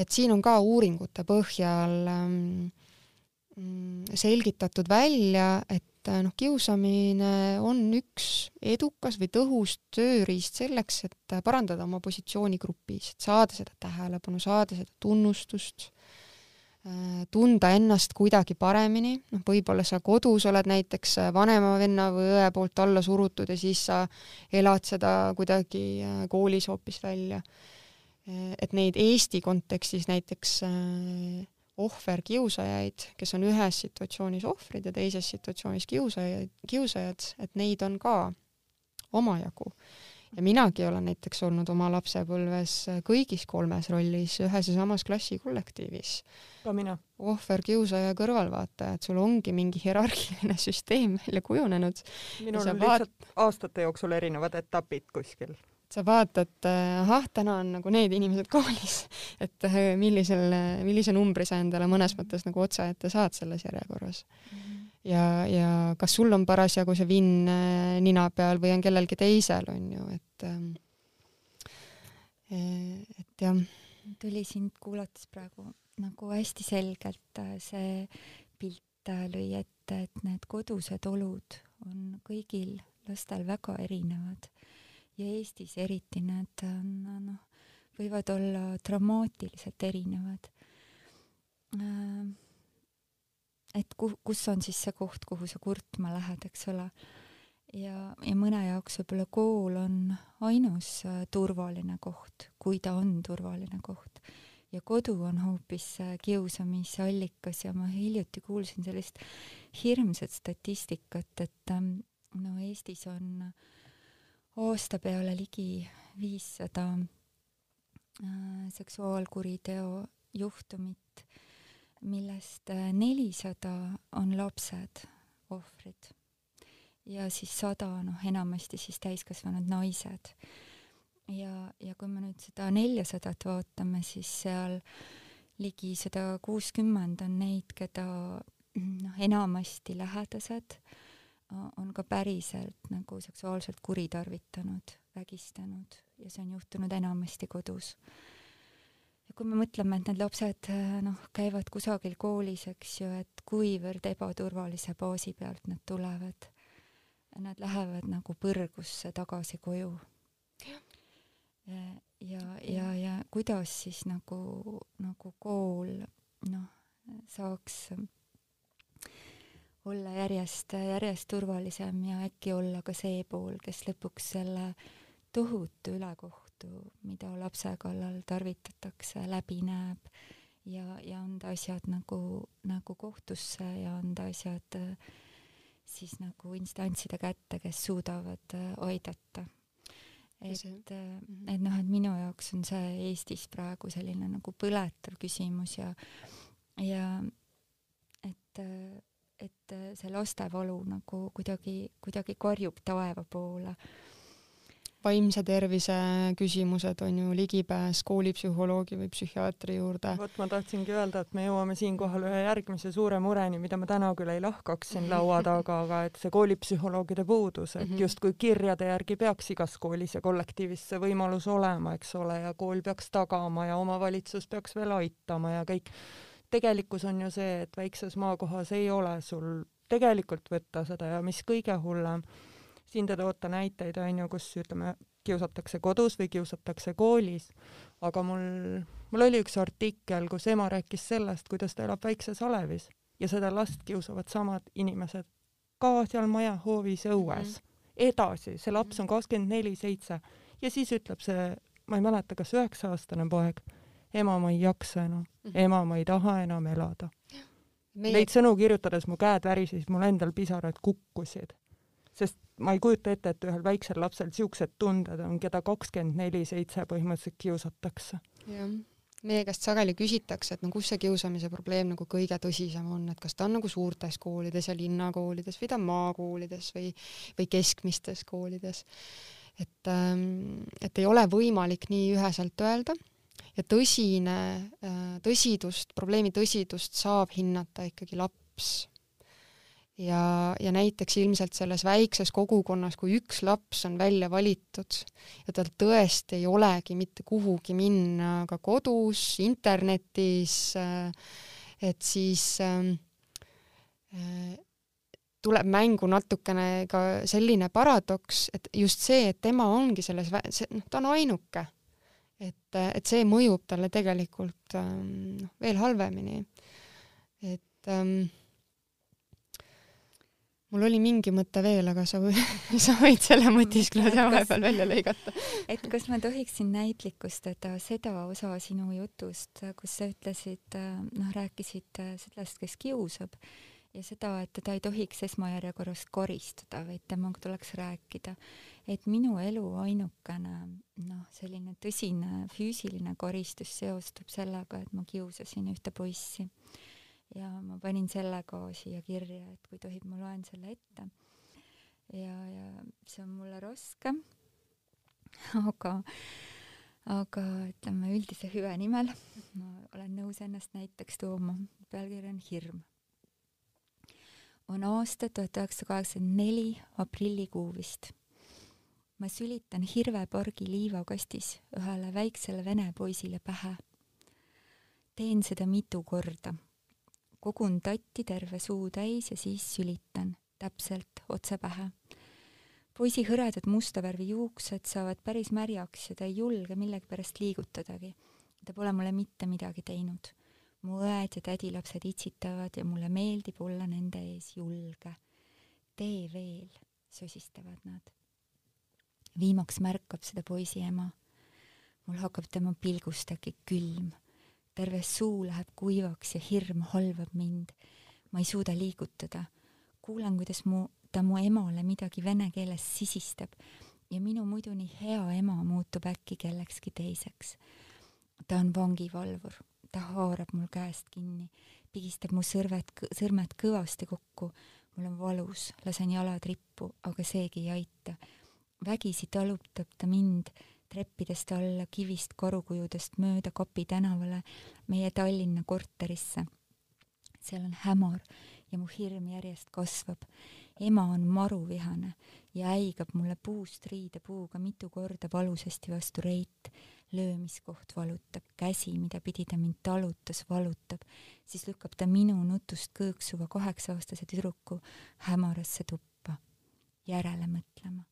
et siin on ka uuringute põhjal ähm, mm, selgitatud välja, et äh, noh, kiusamine on üks edukas või tõhus tööriist selleks, et äh, parandada oma positsiooni grupis, et saada seda tähelepanu, saada seda tunnustust, äh, tunda ennast kuidagi paremini, noh, võib-olla sa kodus oled näiteks vanema venna või õe poolt alla surutud ja siis sa elad seda kuidagi koolis hoopis välja et neid Eesti kontekstis näiteks äh, ohverkiusajaid, kes on ühes situatsioonis ohvrid ja teises situatsioonis kiusajaid, kiusajad, et neid on ka omajagu. ja minagi olen näiteks olnud oma lapsepõlves kõigis kolmes rollis ühes ja samas klassikollektiivis. ka mina. ohver, kiusaja, kõrvalvaataja, et sul ongi mingi hierarhiline süsteem välja kujunenud. minul on lihtsalt vaat... aastate jooksul erinevad etapid kuskil sa vaatad, äh, ahah, täna on nagu need inimesed koolis, et äh, millisel, millise numbri sa endale mõnes mõttes nagu otsa ette saad selles järjekorras mm. -hmm. ja, ja kas sul on parasjagu see vinn nina peal või on kellelgi teisel, on ju, et ähm, et jah. tuli sind kuulates praegu nagu hästi selgelt see pilt lõi ette, et need kodused olud on kõigil lastel väga erinevad ja Eestis eriti need noh, võivad olla dramaatiliselt erinevad. Äh, et ku-, kus on siis see koht, kuhu sa kurtma lähed, eks ole. ja, ja mõne jaoks võib-olla kool on ainus äh, turvaline koht, kui ta on turvaline koht. ja kodu on hoopis kiusamise allikas ja ma hiljuti kuulsin sellist hirmsat statistikat, et ähm, no Eestis on äh, aasta peale ligi viissada äh, seksuaalkuriteo juhtumit, millest äh, nelisada on lapsed, ohvrid. ja siis sada, noh, enamasti siis täiskasvanud naised. ja, ja kui me nüüd seda neljasadat vaatame, siis seal ligi sada kuuskümmend on neid, keda noh, enamasti lähedased on ka päriselt nagu seksuaalselt kuritarvitanud, vägistanud ja see on juhtunud enamasti kodus. ja kui me mõtleme, et need lapsed noh, käivad kusagil koolis, eks ju, et kuivõrd ebaturvalise baasi pealt nad tulevad, nad lähevad nagu põrgusse tagasi koju. ja, ja, ja, ja kuidas siis nagu, nagu kool noh, saaks olla järjest, järjest turvalisem ja äkki olla ka see pool, kes lõpuks selle tohutu ülekohtu, mida lapse kallal tarvitatakse, läbi näeb ja, ja anda asjad nagu, nagu kohtusse ja anda asjad siis nagu instantside kätte, kes suudavad aidata. et, mhm. et noh, et minu jaoks on see Eestis praegu selline nagu põletav küsimus ja, ja et et äh, see lastevalu nagu kuidagi, kuidagi karjub taeva poole. vaimse tervise küsimused on ju ligipääs koolipsühholoogi või psühhiaatri juurde. vot ma tahtsingi öelda, et me jõuame siinkohal ühe järgmise suure mureni, mida ma täna küll ei lahkaks siin laua taga, aga et see koolipsühholoogide puudus, et mhm. justkui kirjade järgi peaks igas koolis ja kollektiivis see võimalus olema, eks ole, ja kool peaks tagama ja omavalitsus peaks veel aitama ja kõik tegelikkus on ju see, et väikses maakohas ei ole sul tegelikult võtta seda ja mis kõige hullem, siin te toote näiteid, on ju, kus ütleme, kiusatakse kodus või kiusatakse koolis, aga mul, mul oli üks artikkel, kus ema rääkis sellest, kuidas ta elab väikses alevis ja seda last kiusavad samad inimesed ka seal maja hoovis õues mm. -hmm. edasi, see laps on kakskümmend neli seitse ja siis ütleb see, ma ei mäleta, kas üheksa-aastane poeg ema, ma ei jaksa enam mm, -hmm. ema, ma ei taha enam elada. Meie... Neid sõnu kirjutades mu käed värisesid, mul endal pisarad kukkusid. sest ma ei kujuta ette, et ühel väiksel lapsel siuksed tunded on, keda kakskümmend neli seitse põhimõtteliselt kiusatakse. jah, meie käest sageli küsitakse, et no kus see kiusamise probleem nagu kõige tõsisem on, et kas ta on nagu suurtes koolides ja linnakoolides või ta on maakoolides või, või keskmistes koolides. et, ähm, et ei ole võimalik nii üheselt öelda ja tõsine, äh, tõsidust, probleemi tõsidust saab hinnata ikkagi laps. ja, ja näiteks ilmselt selles väikses kogukonnas, kui üks laps on välja valitud ja tal tõesti ei olegi mitte kuhugi minna ka kodus, internetis, äh, et siis ähm, äh, tuleb mängu natukene ka selline paradoks, et just see, et tema ongi selles, noh, ta on ainuke et, et see mõjub talle tegelikult ähm, noh, veel halvemini. et ähm, mul oli mingi mõte veel, aga sa, sa võid selle mõtiskluse vahepeal välja lõigata. et kas ma tohiksin näitlikustada seda osa sinu jutust, kus sa ütlesid, äh, noh, rääkisid äh, sellest, kes kiusab ja seda, et teda ei tohiks esmajärjekorras koristada, vaid temaga tuleks rääkida. Et minu elu ainukene noh, selline tõsine füüsiline koristus seostub sellega, et ma kiusasin ühte poissi ja ma panin selle ka siia kirja, et kui tohib, ma loen selle ette. ja, ja see on mulle raske, aga aga ütleme üldise hüve nimel ma olen nõus ennast näiteks tooma. pealkiri on Hirm on aasta tuhat üheksasada kaheksakümmend neli aprillikuu vist. Ma sülitan Hirvepargi liivakastis ühele väiksele vene poisile pähe. teen seda mitu korda. kogun tatti terve suu täis ja siis sülitan, täpselt otse pähe. poisi hõredad musta värvi juuksed saavad päris märjaks ja ta ei julge millegipärast liigutadagi. ta pole mulle mitte midagi teinud mu õed ja tädilapsed itsitavad ja mulle meeldib olla nende ees julge. tee veel, sosistavad nad. Viimaks märkab seda poisi ema. mul hakkab tema pilgust äkki külm. terve suu läheb kuivaks ja hirm halvab mind. ma ei suuda liigutada. kuulen, kuidas mu, ta mu emale midagi vene keeles sisistab ja minu muidu nii hea ema muutub äkki kellekski teiseks. ta on vangivalvur ta haarab mul käest kinni, pigistab mu sõrved, sõrmed kõvasti kokku. mul on valus, lasen jalad rippu, aga seegi ei aita. Vägisi talutab ta mind treppidest alla, kivist karukujudest mööda Kapi tänavale, meie Tallinna korterisse. seal on hämar ja mu hirm järjest kasvab. ema on maruvihane ja äigab mulle puust riidepuuga mitu korda valusasti vastu reit. löömiskoht valutab, käsi, mida pidi ta mind talutas, valutab, siis lükkab ta minu nutust kõõksuva kaheksa-aastase tüdruku hämarasse tuppa, järele mõtlema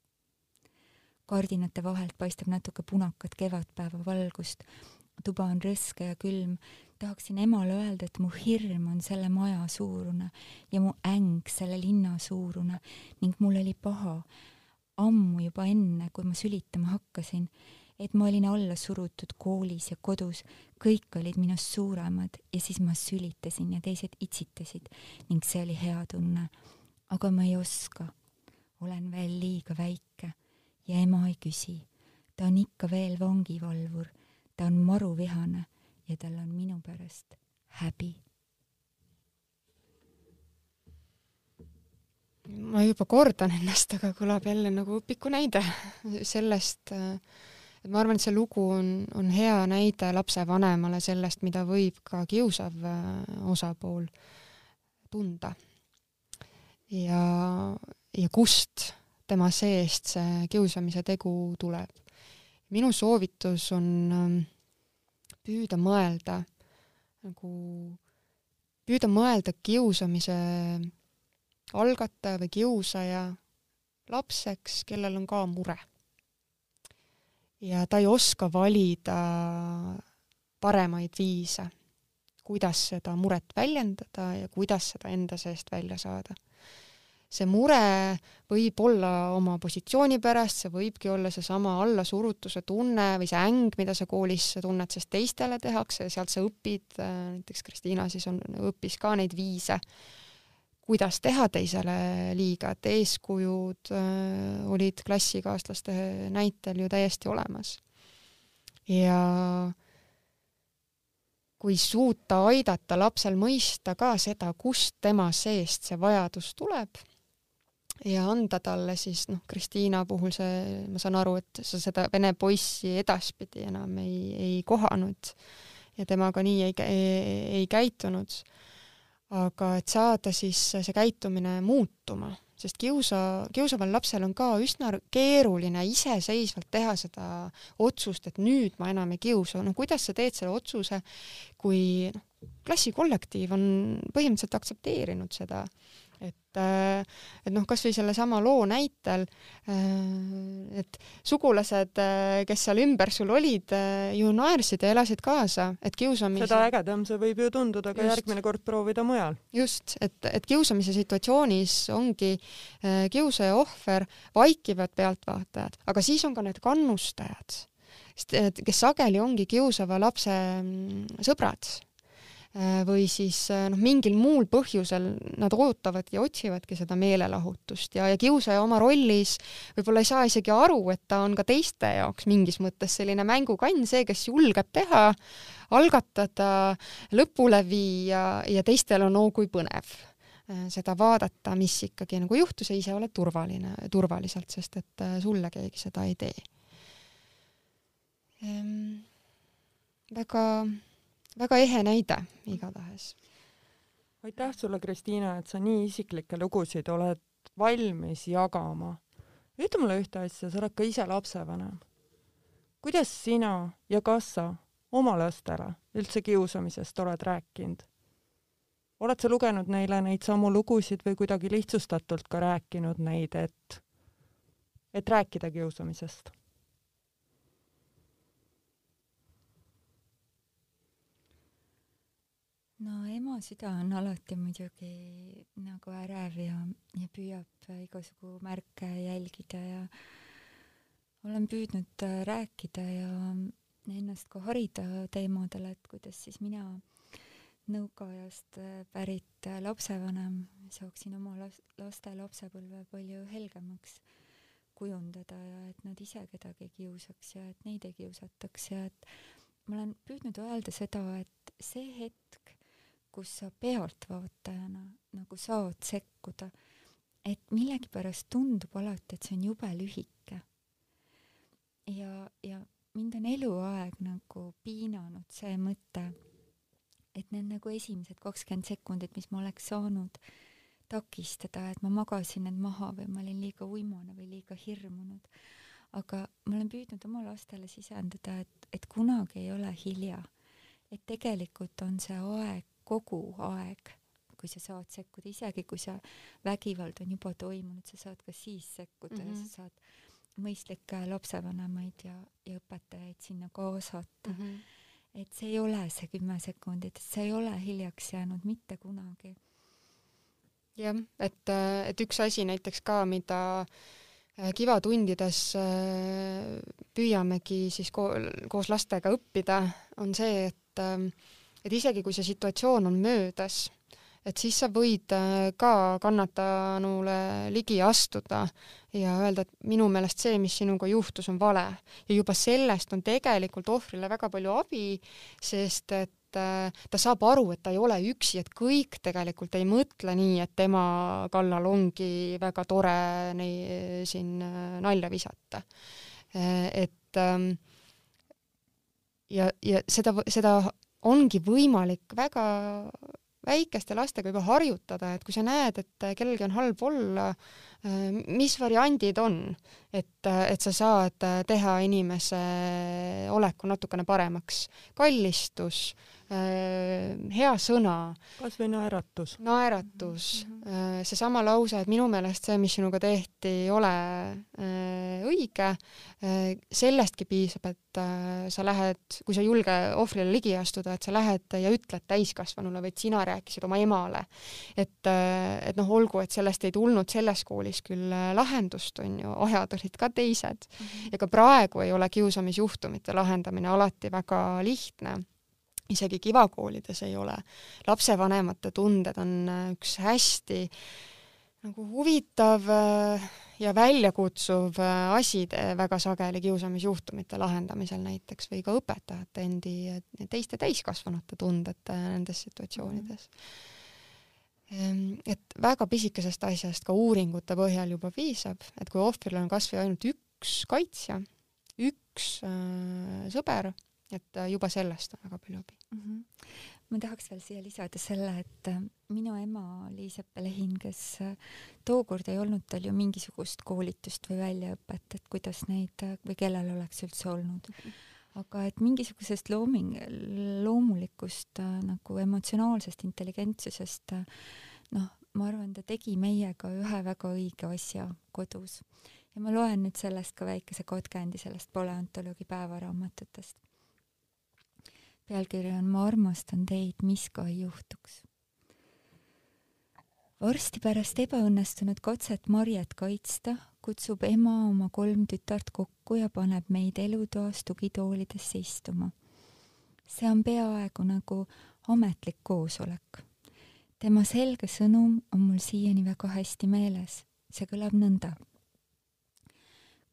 kardinate vahelt paistab natuke punakat kevadpäeva valgust. tuba on rõske ja külm. tahaksin emale öelda, et mu hirm on selle maja suurune ja mu äng selle linna suurune ning mul oli paha ammu juba enne, kui ma sülitama hakkasin, et ma olin alla surutud koolis ja kodus, kõik olid minust suuremad ja siis ma sülitasin ja teised itsitasid ning see oli hea tunne. aga ma ei oska. olen veel liiga väike ja ema ei küsi. ta on ikka veel vangivalvur, ta on maruvihane ja tal on minu pärast häbi. ma juba kordan ennast, aga kõlab jälle nagu õpiku näide sellest, et ma arvan, et see lugu on, on hea näide lapsevanemale sellest, mida võib ka kiusav äh, osapool tunda. ja, ja kust tema seest see kiusamise tegu tuleb. minu soovitus on ähm, püüda mõelda nagu, püüda mõelda kiusamise algataja või kiusaja lapseks, kellel on ka mure. ja ta ei oska valida paremaid viise, kuidas seda muret väljendada ja kuidas seda enda seest välja saada see mure võib olla oma positsiooni pärast, see võibki olla seesama allasurutuse tunne või see äng, mida sa koolis tunned, sest teistele tehakse ja sealt sa õpid, näiteks Kristiina siis on, õppis ka neid viise, kuidas teha teisele liiga, et eeskujud äh, olid klassikaaslaste näitel ju täiesti olemas. ja kui suuta aidata lapsel mõista ka seda, kust tema seest see vajadus tuleb ja anda talle siis noh, Kristiina puhul see, ma saan aru, et sa seda vene poissi edaspidi enam ei, ei kohanud ja temaga nii ei, ei, ei käitunud. aga et saada siis see käitumine muutuma, sest kiusa, kiusaval lapsel on ka üsna keeruline iseseisvalt teha seda otsust, et nüüd ma enam ei kiusa, no kuidas sa teed selle otsuse, kui noh, klassikollektiiv on põhimõtteliselt aktsepteerinud seda et, äh, et noh, kasvõi sellesama loo näitel, äh, et sugulased, äh, kes seal ümber sul olid, ju naersid ja elasid kaasa, et kiusamise seda ägedam see võib ju tunduda ka just. järgmine kord proovida mujal. just, et, et kiusamise situatsioonis ongi kiusaja ohver vaikivad pealtvaatajad, aga siis on ka need kannustajad, kes sageli ongi kiusava lapse mm, sõbrad Äh, või siis äh, noh, mingil muul põhjusel nad ootavad ja otsivadki seda meelelahutust ja, ja kiusaja oma rollis võib-olla ei saa isegi aru, et ta on ka teiste jaoks mingis mõttes selline mängukann, see, kes julgeb teha, algatada, lõpule viia ja teistel on oo kui põnev äh, seda vaadata, mis ikkagi nagu juhtus ja ise oled turvaline, turvaliselt, sest et sulle keegi seda ei tee ehm,. väga väga ehe näide igatahes. aitäh sulle, Kristiina, et sa nii isiklikke lugusid oled valmis jagama. ütle mulle ühte asja, sa oled ka ise lapsevanem. kuidas sina ja kas sa oma lastele üldse kiusamisest oled rääkinud? oled sa lugenud neile neid samu lugusid või kuidagi lihtsustatult ka rääkinud neid, et, et rääkida kiusamisest? No ema süda on alati muidugi nagu ärev ja, ja püüab igasugu märke jälgida ja olen püüdnud äh, rääkida ja ennast ka harida teemadel, et kuidas siis mina nõukaajast äh, pärit äh, lapsevanem saaksin oma laste lapsepõlve palju helgemaks kujundada ja et nad ise kedagi ei kiusaks ja et neid ei kiusataks ja et ma olen püüdnud öelda seda, et see hetk, kus sa pealtvaatajana nagu saad sekkuda, et millegipärast tundub alati, et see on jube lühike. ja, ja mind on eluaeg nagu piinanud see mõte, et need nagu esimesed kakskümmend sekundit, mis ma oleks saanud takistada, et ma magasin need maha või ma olin liiga uimane või liiga hirmunud. aga ma olen püüdnud oma lastele sisendada, et, et kunagi ei ole hilja. et tegelikult on see aeg, kogu aeg, kui sa saad sekkuda, isegi kui see vägivald on juba toimunud, sa saad ka siis sekkuda mm -hmm. ja sa mhm. saad mõistlikke lapsevanemaid ja, ja õpetajaid sinna kaasata mm. -hmm. et see ei ole see kümme sekundit, see ei ole hiljaks jäänud mitte kunagi jah, et, et üks asi näiteks ka, mida äh, kivatundides äh, püüamegi siis ko koos lastega õppida, on see, et, ähm, et isegi kui see situatsioon on möödas, et siis sa võid äh, ka kannatanule ligi astuda ja öelda, et minu meelest see, mis sinuga juhtus, on vale. ja juba sellest on tegelikult ohvrile väga palju abi, sest et Äh, ta saab aru, et ta ei ole üksi, et kõik tegelikult ei mõtle nii, et tema kallal ongi väga tore nei, siin äh, nalja visata. Et ähm, ja, ja seda, seda ongi võimalik väga väikeste lastega juba harjutada, et kui sa näed, et kellelgi on halb olla, mis variandid on, et, et sa saad teha inimese oleku natukene paremaks. kallistus Äh, hea sõna. kas või naeratus. naeratus mm, -hmm. seesama lause, et minu meelest see, mis sinuga tehti, ei ole äh, õige, sellestki piisab, et sa lähed, kui sa ei julge ohvrile ligi astuda, et sa lähed ja ütled täiskasvanule või et sina rääkisid oma emale. et, et noh, olgu, et sellest ei tulnud selles koolis küll lahendust, on ju, ajad olid ka teised mm. -hmm. ja ka praegu ei ole kiusamisjuhtumite lahendamine alati väga lihtne isegi kivakoolides ei ole. lapsevanemate tunded on äh, üks hästi nagu huvitav äh, ja väljakutsuv äh, asi väga sageli kiusamisjuhtumite lahendamisel näiteks või ka õpetajate endi teiste täiskasvanute tunded nendes situatsioonides. Ehm, et väga pisikesest asjast ka uuringute põhjal juba piisab, et kui ohvril on kas või ainult üks kaitsja, üks äh, sõber, et juba sellest on väga palju abi mm. -hmm. ma tahaks veel siia lisada selle, et äh, minu ema Liiseppe Lehin, kes äh, tookord ei olnud tal ju mingisugust koolitust või väljaõpet, et kuidas neid äh, või kellel oleks üldse olnud mm. -hmm aga et mingisugusest looming, loomulikust äh, nagu emotsionaalsest intelligentsusest äh, noh, ma arvan, ta tegi meiega ühe väga õige asja kodus. ja ma loen nüüd sellest ka väikese katkendi sellest paleontoloogi päevaraamatutest pealkiri on Ma armastan teid, mis ka ei juhtuks. varsti pärast ebaõnnestunud katset Marjet kaitsta, kutsub ema oma kolm tütart kokku ja paneb meid elutoas tugitoolidesse istuma. see on peaaegu nagu ametlik koosolek. tema selge sõnum on mul siiani väga hästi meeles. see kõlab nõnda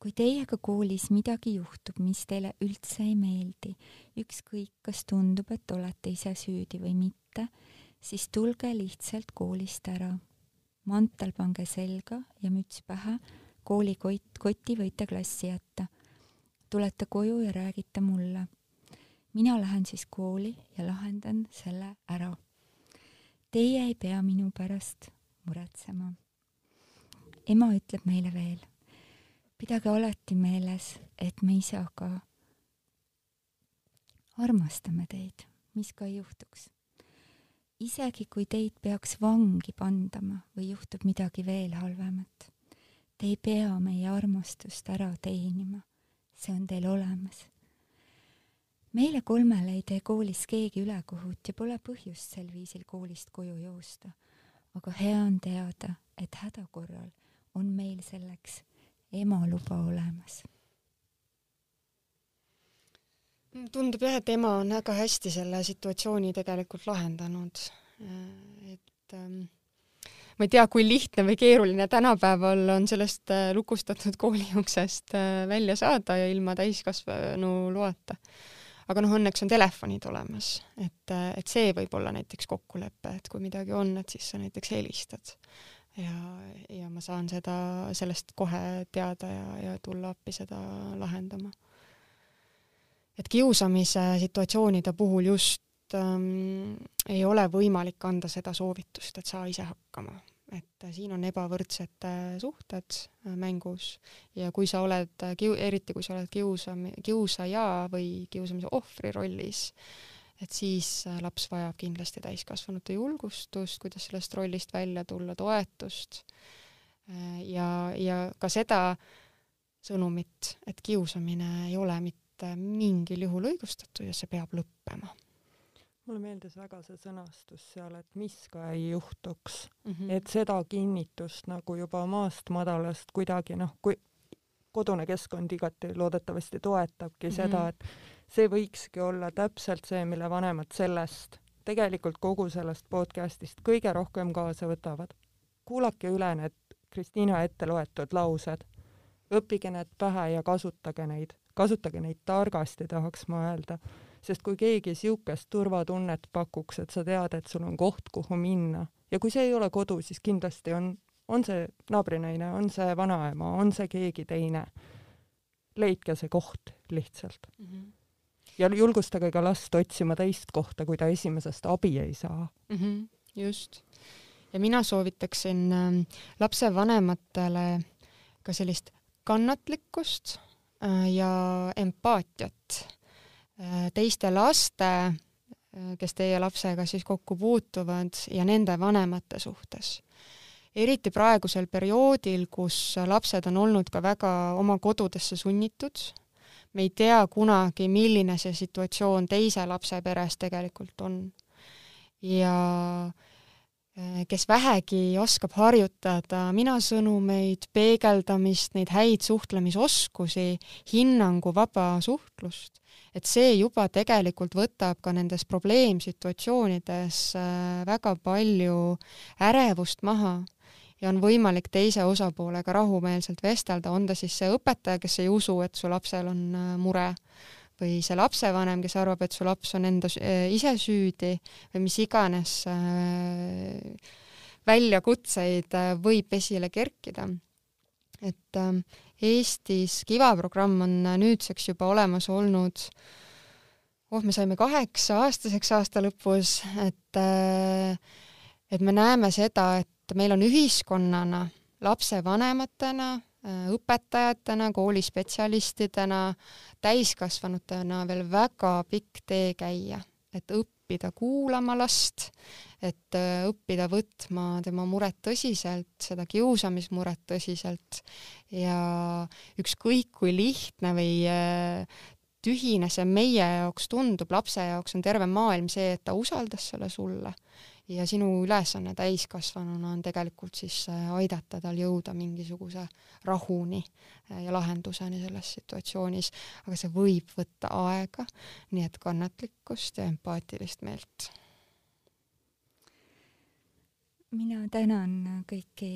kui teiega koolis midagi juhtub, mis teile üldse ei meeldi, ükskõik, kas tundub, et olete ise süüdi või mitte, siis tulge lihtsalt koolist ära. mantel pange selga ja müts pähe, koolikott, koti võite klassi jätta. tulete koju ja räägite mulle. mina lähen siis kooli ja lahendan selle ära. Teie ei pea minu pärast muretsema. ema ütleb meile veel pidage alati meeles, et me isaga armastame teid, mis ka juhtuks. isegi kui teid peaks vangi pandama või juhtub midagi veel halvemat, te ei pea meie armastust ära teenima, see on teil olemas. meile kolmele ei tee koolis keegi ülekohut ja pole põhjust sel viisil koolist koju joosta, aga hea on teada, et häda korral on meil selleks ema luba olemas? tundub jah, et ema on väga hästi selle situatsiooni tegelikult lahendanud. et ähm, ma ei tea, kui lihtne või keeruline tänapäeval on sellest äh, lukustatud kooli uksest äh, välja saada ja ilma täiskasvanu loata. aga noh, õnneks on telefonid olemas, et, äh, et see võib olla näiteks kokkulepe, et kui midagi on, et siis sa näiteks helistad ja, ja ma saan seda, sellest kohe teada ja, ja tulla appi seda lahendama. et kiusamise situatsioonide puhul just ähm, ei ole võimalik anda seda soovitust, et saa ise hakkama. et siin on ebavõrdsed suhted mängus ja kui sa oled eriti kui sa oled kiusam-, kiusaja või kiusamise ohvri rollis, et siis laps vajab kindlasti täiskasvanute julgustust, kuidas sellest rollist välja tulla, toetust ja, ja ka seda sõnumit, et kiusamine ei ole mitte mingil juhul õigustatud ja see peab lõppema mulle meeldis väga see sõnastus seal, et mis ka ei juhtuks mm, -hmm. et seda kinnitust nagu juba maast madalast kuidagi noh, kui kodune keskkond igati loodetavasti toetabki mm -hmm. seda, et see võikski olla täpselt see, mille vanemad sellest, tegelikult kogu sellest podcast'ist kõige rohkem kaasa võtavad. kuulake üle need Kristiina ette loetud laused, õppige need pähe ja kasutage neid, kasutage neid targasti, tahaks ma öelda sest kui keegi niisugust turvatunnet pakuks, et sa tead, et sul on koht, kuhu minna ja kui see ei ole kodu, siis kindlasti on, on see naabrinaine, on see vanaema, on see keegi teine. leidke see koht lihtsalt mm. -hmm. Ja julgustage ka last otsima teist kohta, kui ta esimesest abi ei saa mm. -hmm. just. ja mina soovitaksin äh, lapsevanematele ka sellist kannatlikkust äh, ja empaatiat Äh, teiste laste, äh, kes teie lapsega siis kokku puutuvad ja nende vanemate suhtes. eriti praegusel perioodil, kus lapsed on olnud ka väga oma kodudesse sunnitud, me ei tea kunagi, milline see situatsioon teise lapse peres tegelikult on. ja äh, kes vähegi oskab harjutada minasõnumeid, peegeldamist, neid häid suhtlemisoskusi, hinnanguvaba suhtlust, et see juba tegelikult võtab ka nendes probleemsituatsioonides äh, väga palju ärevust maha ja on võimalik teise osapoolega rahumeelselt vestelda, on ta siis see õpetaja, kes ei usu, et su lapsel on äh, mure, või see lapsevanem, kes arvab, et su laps on enda äh, ise süüdi või mis iganes väljakutseid võib esile kerkida. et Eestis Kiva programm on nüüdseks juba olemas olnud, oh, me saime kaheksa-aastaseks aasta lõpus, et et me näeme seda, et meil on ühiskonnana, lapsevanematena, õpetajatena, koolispetsialistidena, täiskasvanutena veel väga pikk tee käia, et õppida kuulama last, et äh, õppida võtma tema muret tõsiselt, seda kiusamismuret tõsiselt. Ja ükskõik kui lihtne või äh, tühine see meie jaoks tundub, lapse jaoks on terve maailm see, et ta usaldas selle sulle. Ja sinu ülesanne täiskasvanuna on tegelikult siis äh, aidata tal jõuda mingisuguse rahuni ja lahenduseni selles situatsioonis, aga see võib võtta aega, nii et kannatlikkust ja empaatilist meelt. Mina tänan kõiki,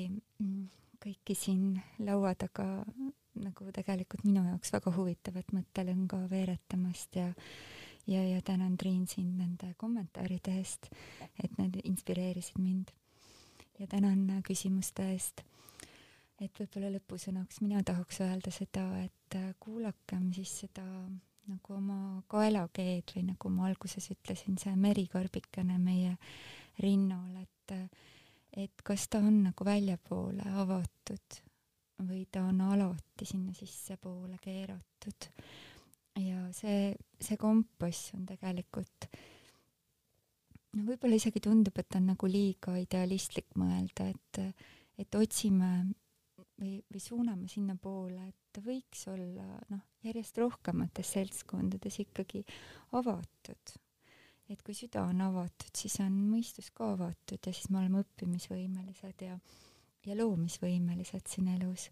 kõiki siin laua taga nagu tegelikult minu jaoks väga huvitavat mõttelõnga veeretamast ja ja, ja tänan Triin sind nende kommentaaride eest, et need inspireerisid mind. ja tänan küsimuste eest. et võib-olla lõpusõnaks mina tahaks öelda seda, et kuulakem siis seda nagu oma kaelakeed või nagu ma alguses ütlesin, see merikarbikene meie rinnal, et et kas ta on nagu väljapoole avatud või ta on alati sinna sissepoole keeratud. ja see, see kompass on tegelikult no võib-olla isegi tundub, et on nagu liiga idealistlik mõelda, et, et otsime või, või suuname sinnapoole, et võiks olla noh, järjest rohkemates seltskondades ikkagi avatud et kui süda on avatud, siis on mõistus ka avatud ja siis me oleme õppimisvõimelised ja, ja loomisvõimelised siin elus.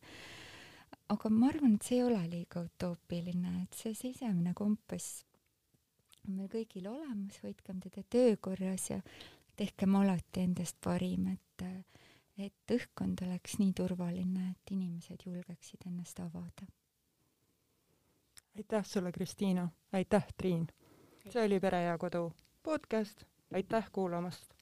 aga ma arvan, et see ei ole liiga utoopiline, et see sisemine kompass on meil kõigil olemas, hoidkem teda töökorras ja tehkem alati endast parim, et, et õhkkond oleks nii turvaline, et inimesed julgeksid ennast avada. aitäh sulle, Kristiina, aitäh, Triin! see oli Pere ja Kodu podcast, aitäh kuulamast!